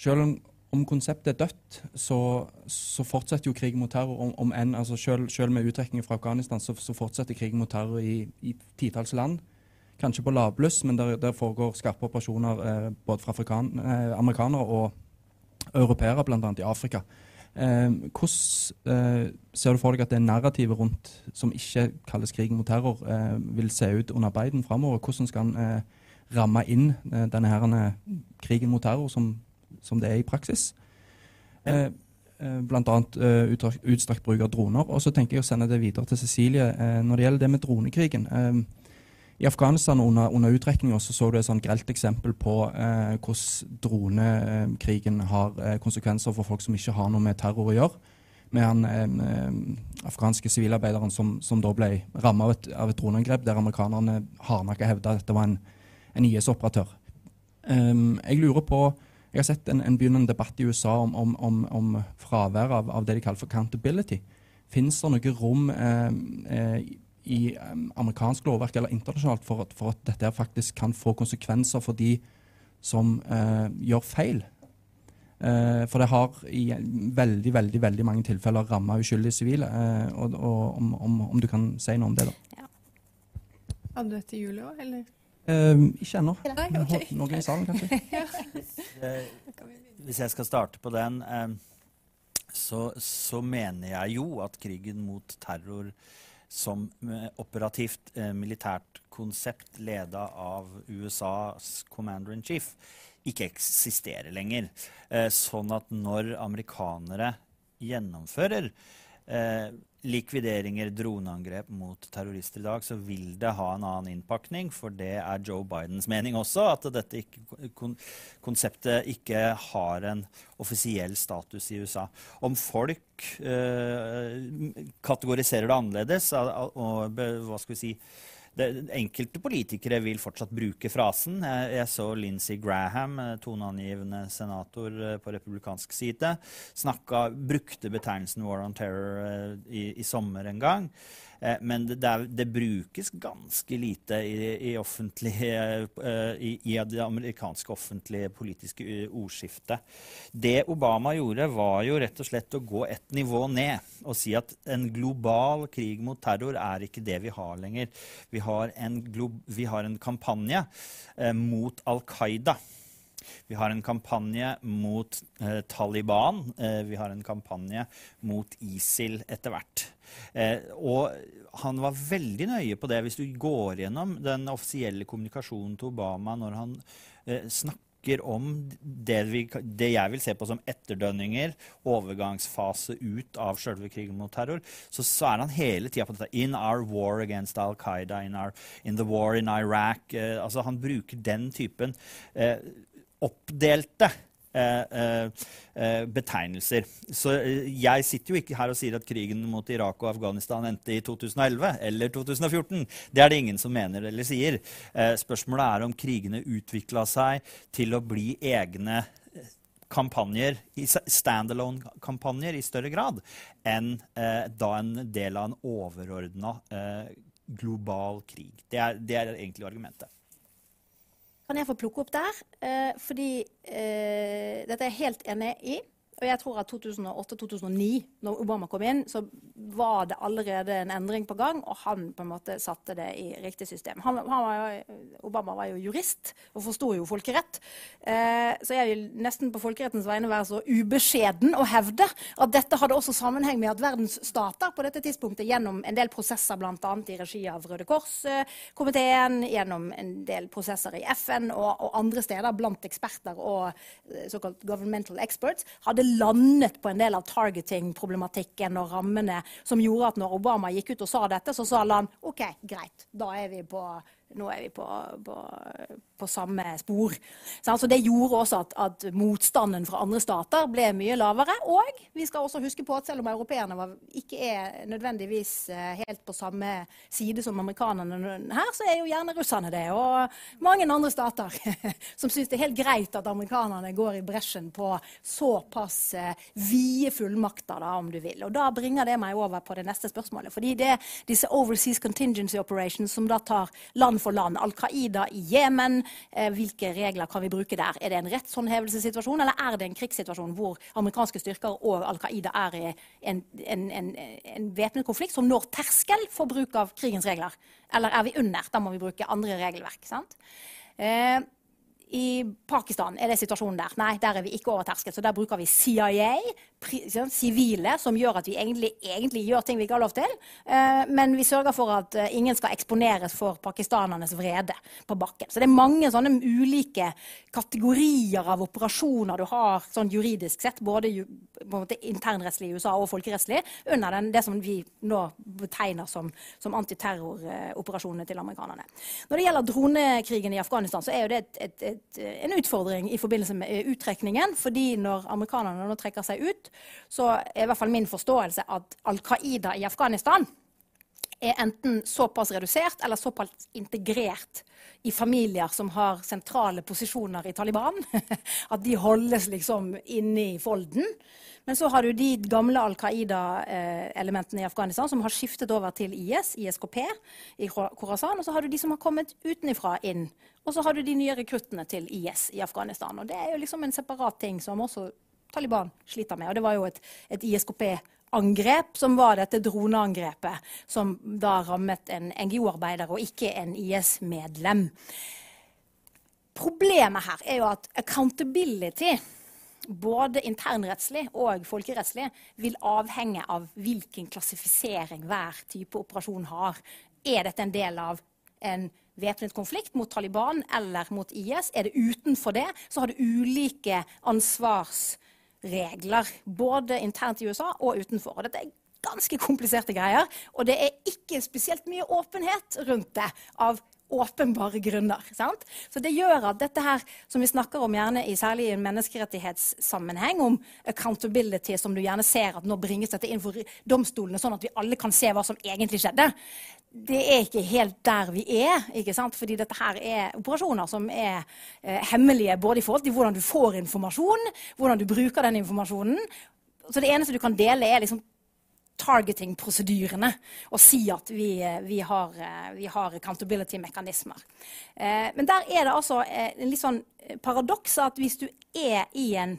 Speaker 3: selv om, om konseptet er dødt, så, så, fortsetter jo krigen mot terror. Om, om en, altså selv, selv, med uttrekning fra Afghanistan så, så fortsetter krigen mot terror i, i titalls land. Kanskje på lavbluss, men der, der foregår skarpe operasjoner eh, både fra afrikan, eh, amerikanere og europeere, bl.a. i Afrika. Eh, hvordan eh, ser du for deg at det narrativet rundt, som ikke kalles krigen mot terror, eh, vil se ut under Biden framover? Hvordan skal han eh, ramme inn denne her, krigen mot terror som, som, det er i praksis? Eh, Bl.a. utstrakt bruk av droner. Og så tenker jeg å sende det videre til Cecilie. når det gjelder det med dronekrigen. I Afghanistan under, under utrekninga så, så du et sånn grelt eksempel på eh, hvordan dronekrigen har eh, konsekvenser for folk som ikke har noe med terror å gjøre. Med han eh, afghanske sivilarbeideren som, som, da ble rammet av av et droneangrep, der amerikanerne hardnakka hevda at det var en, en IS-operatør. Um, jeg lurer på Jeg har sett en, en begynnende debatt i USA om, om, om, om fravær av, av, det de kaller for accountability. Fins det noe rom eh, eh, i um, amerikansk lovverk eller internasjonalt for at, for at, dette faktisk kan få konsekvenser for de som eh, gjør feil. Eh, for det har i veldig veldig, veldig mange tilfeller ramma uskyldige sivile. Uh, og, og om, du kan si noe om det, da. Ja.
Speaker 2: Hadde du etter juli òg, eller?
Speaker 3: Ikke ennå. Okay. Noen i salen, kanskje.
Speaker 4: Hvis jeg skal starte på den, så, så mener jeg jo at krigen mot terror som eh, operativt eh, militært konsept leda av USAs commander in chief ikke eksisterer lenger. Eh, sånn at når amerikanere gjennomfører eh, likvideringer, droneangrep mot terrorister i dag, så vil det ha en annen innpakning. For det er Joe Bidens mening også, at dette ikke, kon, konseptet ikke har en offisiell status i USA. Om folk eh, kategoriserer det annerledes og, og hva skal vi si det, enkelte politikere vil fortsatt bruke frasen. Jeg, jeg så Lindsey Graham, eh, toneangivende senator eh, på republikansk side, snakka, brukte betegnelsen 'war on terror' eh, i, i sommer en gang. Eh, men det, det, det, brukes ganske lite i, i, uh, i, i, det amerikanske offentlige politiske ordskiftet. Det Obama gjorde, var jo rett og slett å gå et nivå ned og si at en global krig mot terror er ikke det vi har lenger. Vi har en, vi har en kampanje eh, mot Al Qaida. Vi har en kampanje mot eh, Taliban. Eh, vi har en kampanje mot ISIL etter hvert. Eh, og han var veldig nøye på det. Hvis du går gjennom den offisielle kommunikasjonen til Obama når han eh, snakker om det, vi, det, jeg vil se på som etterdønninger, overgangsfase ut av selve krigen mot terror, så, så er han hele tida på dette. In our war against Al Qaida, in, our, in the war in Iraq. Eh, altså Han bruker den typen eh, oppdelte eh, eh, eh, betegnelser. Så jeg sitter jo ikke her og sier at krigen mot Irak og Afghanistan endte i 2011 eller 2014. Det er det ingen som mener eller sier. spørsmålet er om krigene utvikla seg til å bli egne kampanjer, standalone-kampanjer i større grad enn da en del av en overordna global krig. Det er, det er egentlig argumentet.
Speaker 6: Kan jeg få plukke opp der? Eh, fordi eh, dette er jeg helt enig i. Og jeg tror at 2008-2009, når Obama kom inn, så var det allerede en endring på gang, og han på en måte satte det i riktig system. Han, han var jo, Obama var jo jurist og forsto jo folkerett. Eh, så jeg vil nesten på folkerettens vegne være så ubeskjeden og hevde at dette hadde også sammenheng med at verdens stater på dette tidspunktet gjennom en del prosesser, bl.a. i regi av Røde Kors-komiteen, gjennom en del prosesser i FN og, og andre steder blant eksperter og eh, såkalt governmental experts, hadde landet på en del av targeting-problematikken og rammene som gjorde at når Obama gikk ut og sa dette, så sa land OK, greit, da er vi på nå er vi på, på, på samme spor. Så det gjorde også at, at, motstanden fra andre stater ble mye lavere. Og vi skal også huske på at selv om europeerne ikke er nødvendigvis eh, helt på samme side som amerikanerne her, så er jo gjerne russerne det. Og mange andre stater som syns det er helt greit at amerikanerne går i bresjen på såpass eh, vide fullmakter, da, om du vil. Og da bringer det meg over på det neste spørsmålet. fordi det er disse overseas contingency operations som da tar land for land. Al Qaida i Jemen. Eh, hvilke regler kan vi bruke der? Er det en rettshåndhevelsessituasjon, eller er det en krigssituasjon hvor amerikanske styrker og Al Qaida er i en, en, en, en væpnet konflikt som når terskel for bruk av krigens regler? Eller er vi under? Da må vi bruke andre regelverk. sant? Eh, i Pakistan er det situasjonen der. Nei, der er vi ikke over terskel. Så der bruker vi CIA, sivile, som gjør at vi egentlig, egentlig, gjør ting vi ikke har lov til. Eh, men vi sørger for at eh, ingen skal eksponeres for pakistanernes vrede på bakken. Så det er mange sånne ulike kategorier av operasjoner du har sånn juridisk sett, både internrettslig i USA og folkerettslig, under den, det som vi nå betegner som, som antiterroroperasjonene til amerikanerne. Når det gjelder dronekrigen i Afghanistan, så er jo det et, et, et en utfordring i forbindelse med uttrekningen. fordi når amerikanerne nå trekker seg ut, så er i hvert fall min forståelse at Al Qaida i Afghanistan er enten såpass redusert eller såpass integrert i familier som har sentrale posisjoner i Taliban, at de holdes liksom inne i folden. Men så har du de gamle Al Qaida-elementene i Afghanistan som har skiftet over til IS, ISKP, i Khorasan. Og så har du de som har kommet utenfra inn. Og så har du de nye rekruttene til IS i Afghanistan. Og det er jo liksom en separat ting som også Taliban sliter med. Og det var jo et, et ISKP-angrep som var dette droneangrepet, som da rammet en NGO-arbeider og ikke en IS-medlem. Problemet her er jo at accountability både internrettslig og folkerettslig, vil avhenge av hvilken klassifisering hver type operasjon har. Er dette en del av en væpnet konflikt mot Taliban eller mot IS? Er det utenfor det, så har det ulike ansvarsregler. Både internt i USA og utenfor. Og dette er ganske kompliserte greier. Og det er ikke spesielt mye åpenhet rundt det av åpenbare grunner. Sant? Så det gjør at dette her, som vi snakker om gjerne i særlig i en menneskerettighetssammenheng, om accountability, som du gjerne ser at nå bringes dette inn for domstolene, sånn at vi alle kan se hva som egentlig skjedde, det er ikke helt der vi er. ikke sant? Fordi dette her er operasjoner som er eh, hemmelige både i forhold til hvordan du får informasjon, hvordan du bruker den informasjonen. Så det eneste du kan dele, er liksom targeting-prosedyrene og si at vi, eh, vi, har, eh, har, accountability-mekanismer. Eh, men der er det altså en litt sånn paradoks at hvis du er i en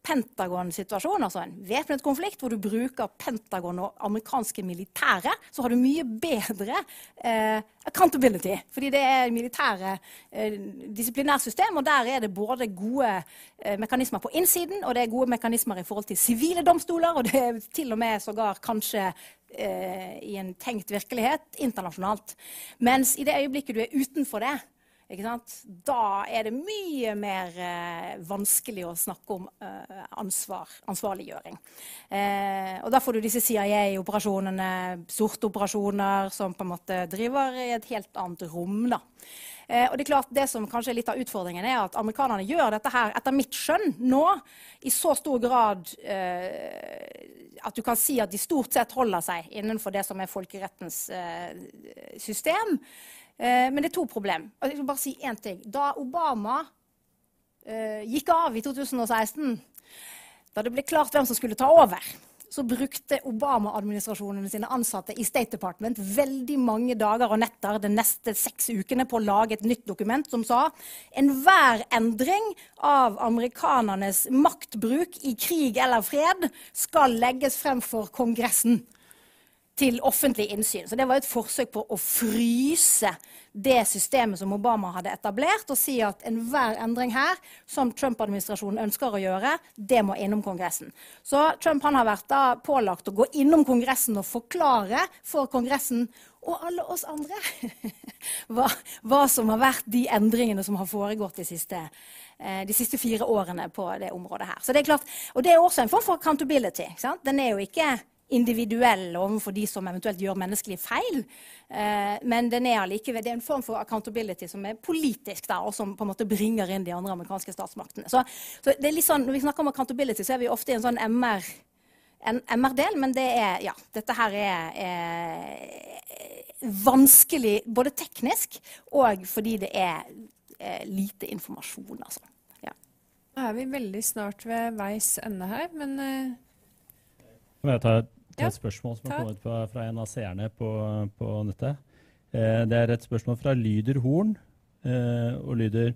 Speaker 6: Pentagon-situasjon, altså en væpnet konflikt, hvor du bruker Pentagon og amerikanske militære, så har du mye bedre eh, accountability. Fordi det er militære eh, disiplinærsystem, og der er det både gode eh, mekanismer på innsiden, og det er gode mekanismer i forhold til sivile domstoler, og det er til og med sågar kanskje eh, i en tenkt virkelighet internasjonalt. Mens i det øyeblikket du er utenfor det, da er det mye mer eh, vanskelig å snakke om eh, ansvar, ansvarliggjøring. Eh, og da får du disse CIA-operasjonene, sorte operasjoner, som på en måte driver i et helt annet rom. da. Eh, og Det er klart det som kanskje er litt av utfordringen, er at amerikanerne gjør dette her, etter mitt skjønn, nå i så stor grad eh, at du kan si at de stort sett holder seg innenfor det som er folkerettens eh, system. Eh, men det er to problem. Jeg skal bare si én ting. Da Obama eh, gikk av i 2016, da det ble klart hvem som skulle ta over, så brukte Obama-administrasjonen sine ansatte i State Department veldig mange dager og netter de neste seks ukene på å lage et nytt dokument som sa enhver endring av amerikanernes maktbruk i krig eller fred skal legges frem for Kongressen til offentlig innsyn. Så det var et forsøk på å fryse det systemet som Obama hadde etablert, og si at enhver endring her som Trump-administrasjonen ønsker å gjøre, det må innom Kongressen. Så Trump har vært pålagt å gå innom Kongressen og forklare for Kongressen og alle oss andre hva, hva, som har vært de endringene som har foregått de siste, eh, de siste fire årene på det området her. Så det er klart, Og det er også en form for accountability. Den er jo ikke individuell overfor de som eventuelt gjør menneskelige feil. Eh, men den er allikevel, det er en form for accountability som er politisk, da, og som på en måte bringer inn de andre amerikanske statsmaktene. Så, så det er litt sånn, Når vi snakker om accountability, så er vi ofte i en sånn MR en MR-del, men det er, ja, dette her er, er, vanskelig både teknisk og fordi det er, er lite informasjon. Altså. Ja.
Speaker 2: Nå er vi veldig snart ved veis ende her, men uh...
Speaker 7: Kan jeg ta, ta et spørsmål som har kommet på, fra, en av seerne på, på nettet? Eh, det er et spørsmål fra Lyder Horn, eh, og lyder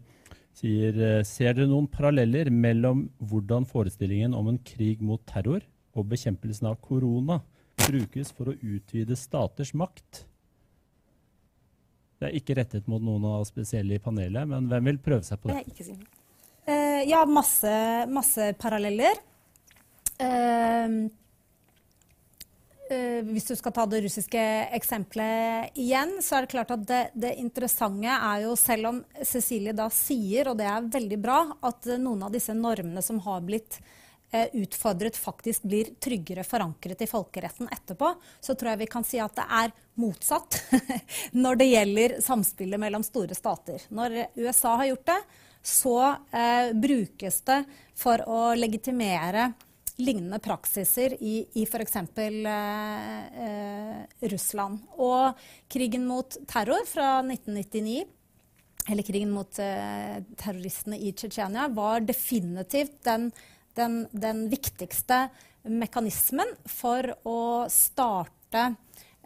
Speaker 7: sier eh, Ser dere noen paralleller mellom hvordan forestillingen om en krig mot terror og bekjempelsen av korona brukes for å utvide staters makt. Det er ikke rettet mot noen av spesielle i panelet, men hvem vil prøve seg på det?
Speaker 5: Ikke Uh, ja, masse, masse paralleller. Uh, hvis du skal ta det russiske eksempelet igjen, så er det klart at det, det, interessante er jo, selv om Cecilie da sier, og det er veldig bra, at noen av disse normene som har blitt Eh, utfordret faktisk blir tryggere forankret i folkeretten etterpå, så tror jeg vi kan si at det er motsatt når det gjelder samspillet mellom store stater. Når USA har gjort det, så eh, brukes det for å legitimere lignende praksiser i, i f.eks. Eh, eh, Russland. Og krigen mot terror fra 1999 eller krigen mot eh, terroristene i Tsjetsjenia, var definitivt den den, den viktigste mekanismen for å starte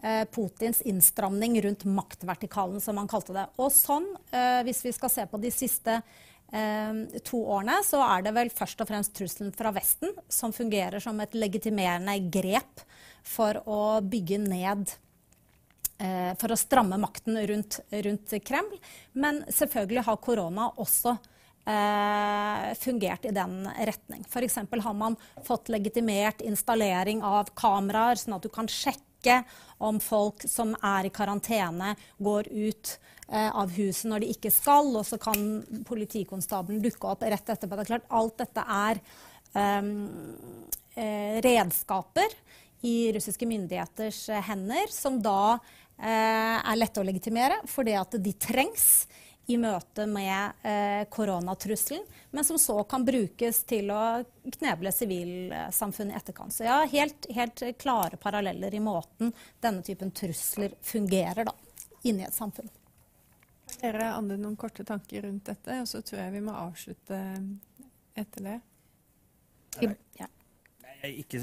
Speaker 5: eh, Putins innstramning rundt maktvertikalen, som han kalte det. Og sånn, eh, hvis vi skal se på de siste to årene, så er det vel først og fremst trusselen fra Vesten som fungerer som et legitimerende grep for å bygge ned eh, For å stramme makten rundt, rundt Kreml. Men selvfølgelig har korona også eh, fungert i den retning. F.eks. har man fått legitimert installering av kameraer, sånn at du kan sjekke om folk som er i karantene, går ut av huset når de ikke skal, og så kan politikonstabelen dukke opp rett etterpå. Det er klart, alt dette er eh, redskaper i russiske myndigheters hender, som da eh, er lette å legitimere fordi at de trengs i møte med eh, koronatrusselen, men som så kan brukes til å kneble sivilsamfunnet i etterkant. Så ja, helt, helt, klare paralleller i måten denne typen trusler fungerer da, inni et samfunn.
Speaker 2: Dere andre noen korte tanker rundt dette, og så tror jeg vi må avslutte etter det.
Speaker 4: Ja. Ikke,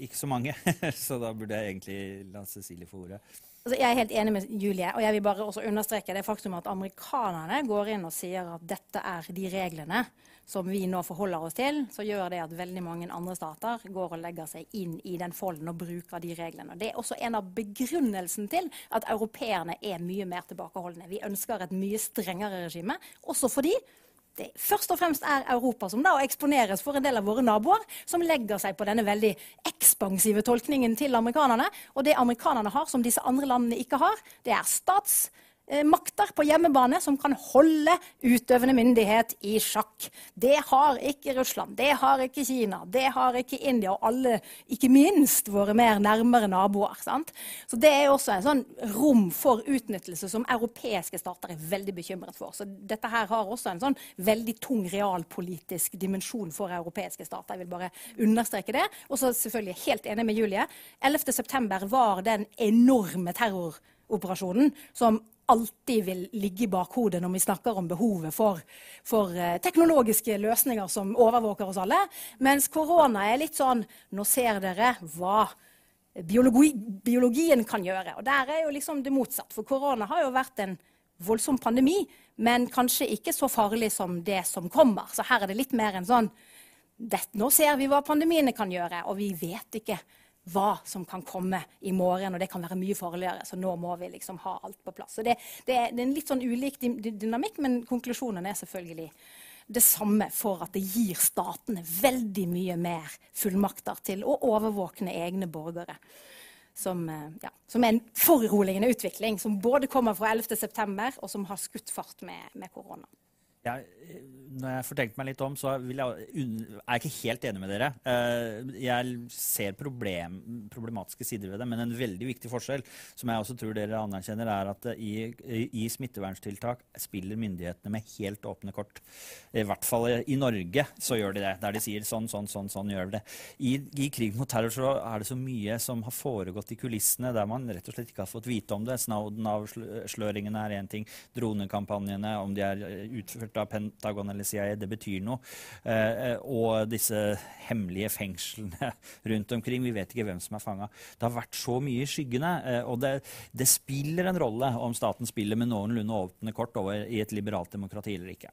Speaker 4: ikke, så mange, så da burde jeg egentlig la Cecilie få ordet.
Speaker 6: Altså, jeg er helt enig med Julie, og jeg vil bare også understreke det faktum at amerikanerne går inn og sier at dette er de reglene som vi nå forholder oss til. Så gjør det at veldig mange andre stater går og legger seg inn i den folden og bruker de reglene. Det er også en av begrunnelsen til at europeerne er mye mer tilbakeholdne. Vi ønsker et mye strengere regime, også fordi det først og fremst er Europa som da eksponeres for en del av våre naboer, som legger seg på denne veldig ekspansive tolkningen til amerikanerne. Og det amerikanerne har, som disse andre landene ikke har, det er stats- makter på hjemmebane som kan holde utøvende myndighet i sjakk. Det har ikke Russland, det har ikke Kina, det har ikke India og alle, ikke minst våre mer nærmere naboer. Sant? Så Det er også en sånn rom for utnyttelse som europeiske stater er veldig bekymret for. Så dette her har også en sånn veldig tung realpolitisk dimensjon for europeiske stater. Jeg vil bare understreke det. Og så selvfølgelig helt enig med Julie. 11.9 var den enorme terroroperasjonen som alltid vil ligge i bakhodet når vi snakker om behovet for, for uh, teknologiske løsninger som overvåker oss alle. Mens korona er litt sånn Nå ser dere hva biologi, biologien kan gjøre. Og der er jo liksom det motsatt. For korona har jo vært en voldsom pandemi, men kanskje ikke så farlig som det som kommer. Så her er det litt mer en sånn det, Nå ser vi hva pandemiene kan gjøre, og vi vet ikke hva som kan komme i morgen, og det kan være mye farligere. Så nå må vi liksom ha alt på plass. Så det, det, er, en litt sånn ulik dynamikk, men konklusjonen er selvfølgelig det samme for at det gir statene veldig mye mer fullmakter til å overvåkne egne borgere. Som, eh, ja, som er en foruroligende utvikling, som både kommer fra 11.9., og som har skutt fart med korona.
Speaker 4: Jeg, når jeg får tenkt meg litt om, så jeg, er jeg ikke helt enig med dere. Eh, jeg ser problem, problematiske sider ved det, men en veldig viktig forskjell, som jeg også tror dere anerkjenner, er at i, i smitteverntiltak spiller myndighetene med helt åpne kort. I hvert fall i Norge så gjør de det, der de sier sånn, sånn, sånn, sånn gjør vi det. I, I krig mot terror så er det så mye som har foregått i kulissene, der man rett og slett ikke har fått vite om det. Snowden-avsløringene er én ting, dronekampanjene, om de er utført av Pentagon eller CIA, det betyr noe. Eh, og disse hemmelige fengslene rundt omkring. Vi vet ikke hvem som er fanga. Det har vært så mye i skyggene. Eh, og det, det, spiller en rolle om staten spiller med noenlunde åpne kort over i et liberalt demokrati eller ikke.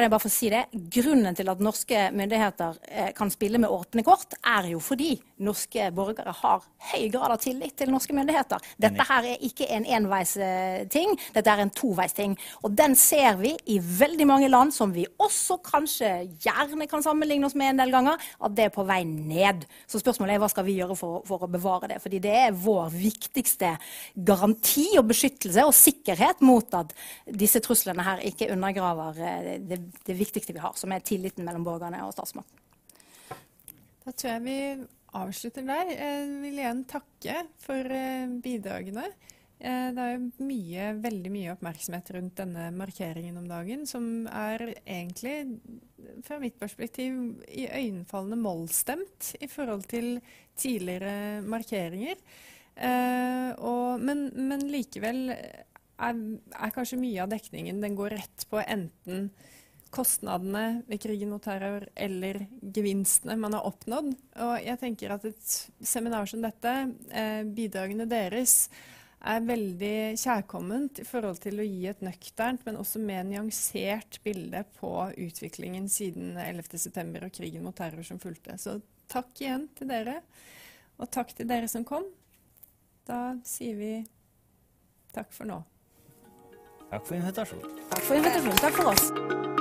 Speaker 6: Kan jeg bare få si det? Grunnen til at norske myndigheter eh, kan spille med åpne kort, er jo fordi norske borgere har høy grad av tillit til norske myndigheter. Dette her er ikke en enveisting, dette er en toveisting. Og den ser vi i veldig mange land som vi også kanskje gjerne kan sammenligne oss med en del ganger, at det er på vei ned. Så spørsmålet er hva skal vi gjøre for, for å bevare det? Fordi det er vår viktigste garanti og beskyttelse og sikkerhet mot at disse truslene her ikke undergraver eh, det det viktigste vi har, som er tilliten mellom borgerne og statsmakten.
Speaker 2: Da tror jeg vi avslutter der. Jeg vil igjen takke for eh, bidragene. Eh, det er mye, veldig mye oppmerksomhet rundt denne markeringen om dagen, som er egentlig, fra mitt perspektiv, i øyenfallende mollstemt i forhold til tidligere markeringer. Eh, og, men, men, likevel er, er, kanskje mye av dekningen Den går rett på enten kostnadene ved krigen mot terror eller gevinstene man har oppnådd. Og jeg tenker at et seminar som dette, eh, bidragene deres, er veldig kjærkomment i forhold til å gi et nøkternt, men også mer nyansert bilde på utviklingen siden 11.9. og krigen mot terror som fulgte. Så takk igjen til dere, og takk til dere som kom. Da sier vi takk for nå.
Speaker 4: Takk for invitasjonen.
Speaker 6: Takk for invitasjonen. Takk for oss.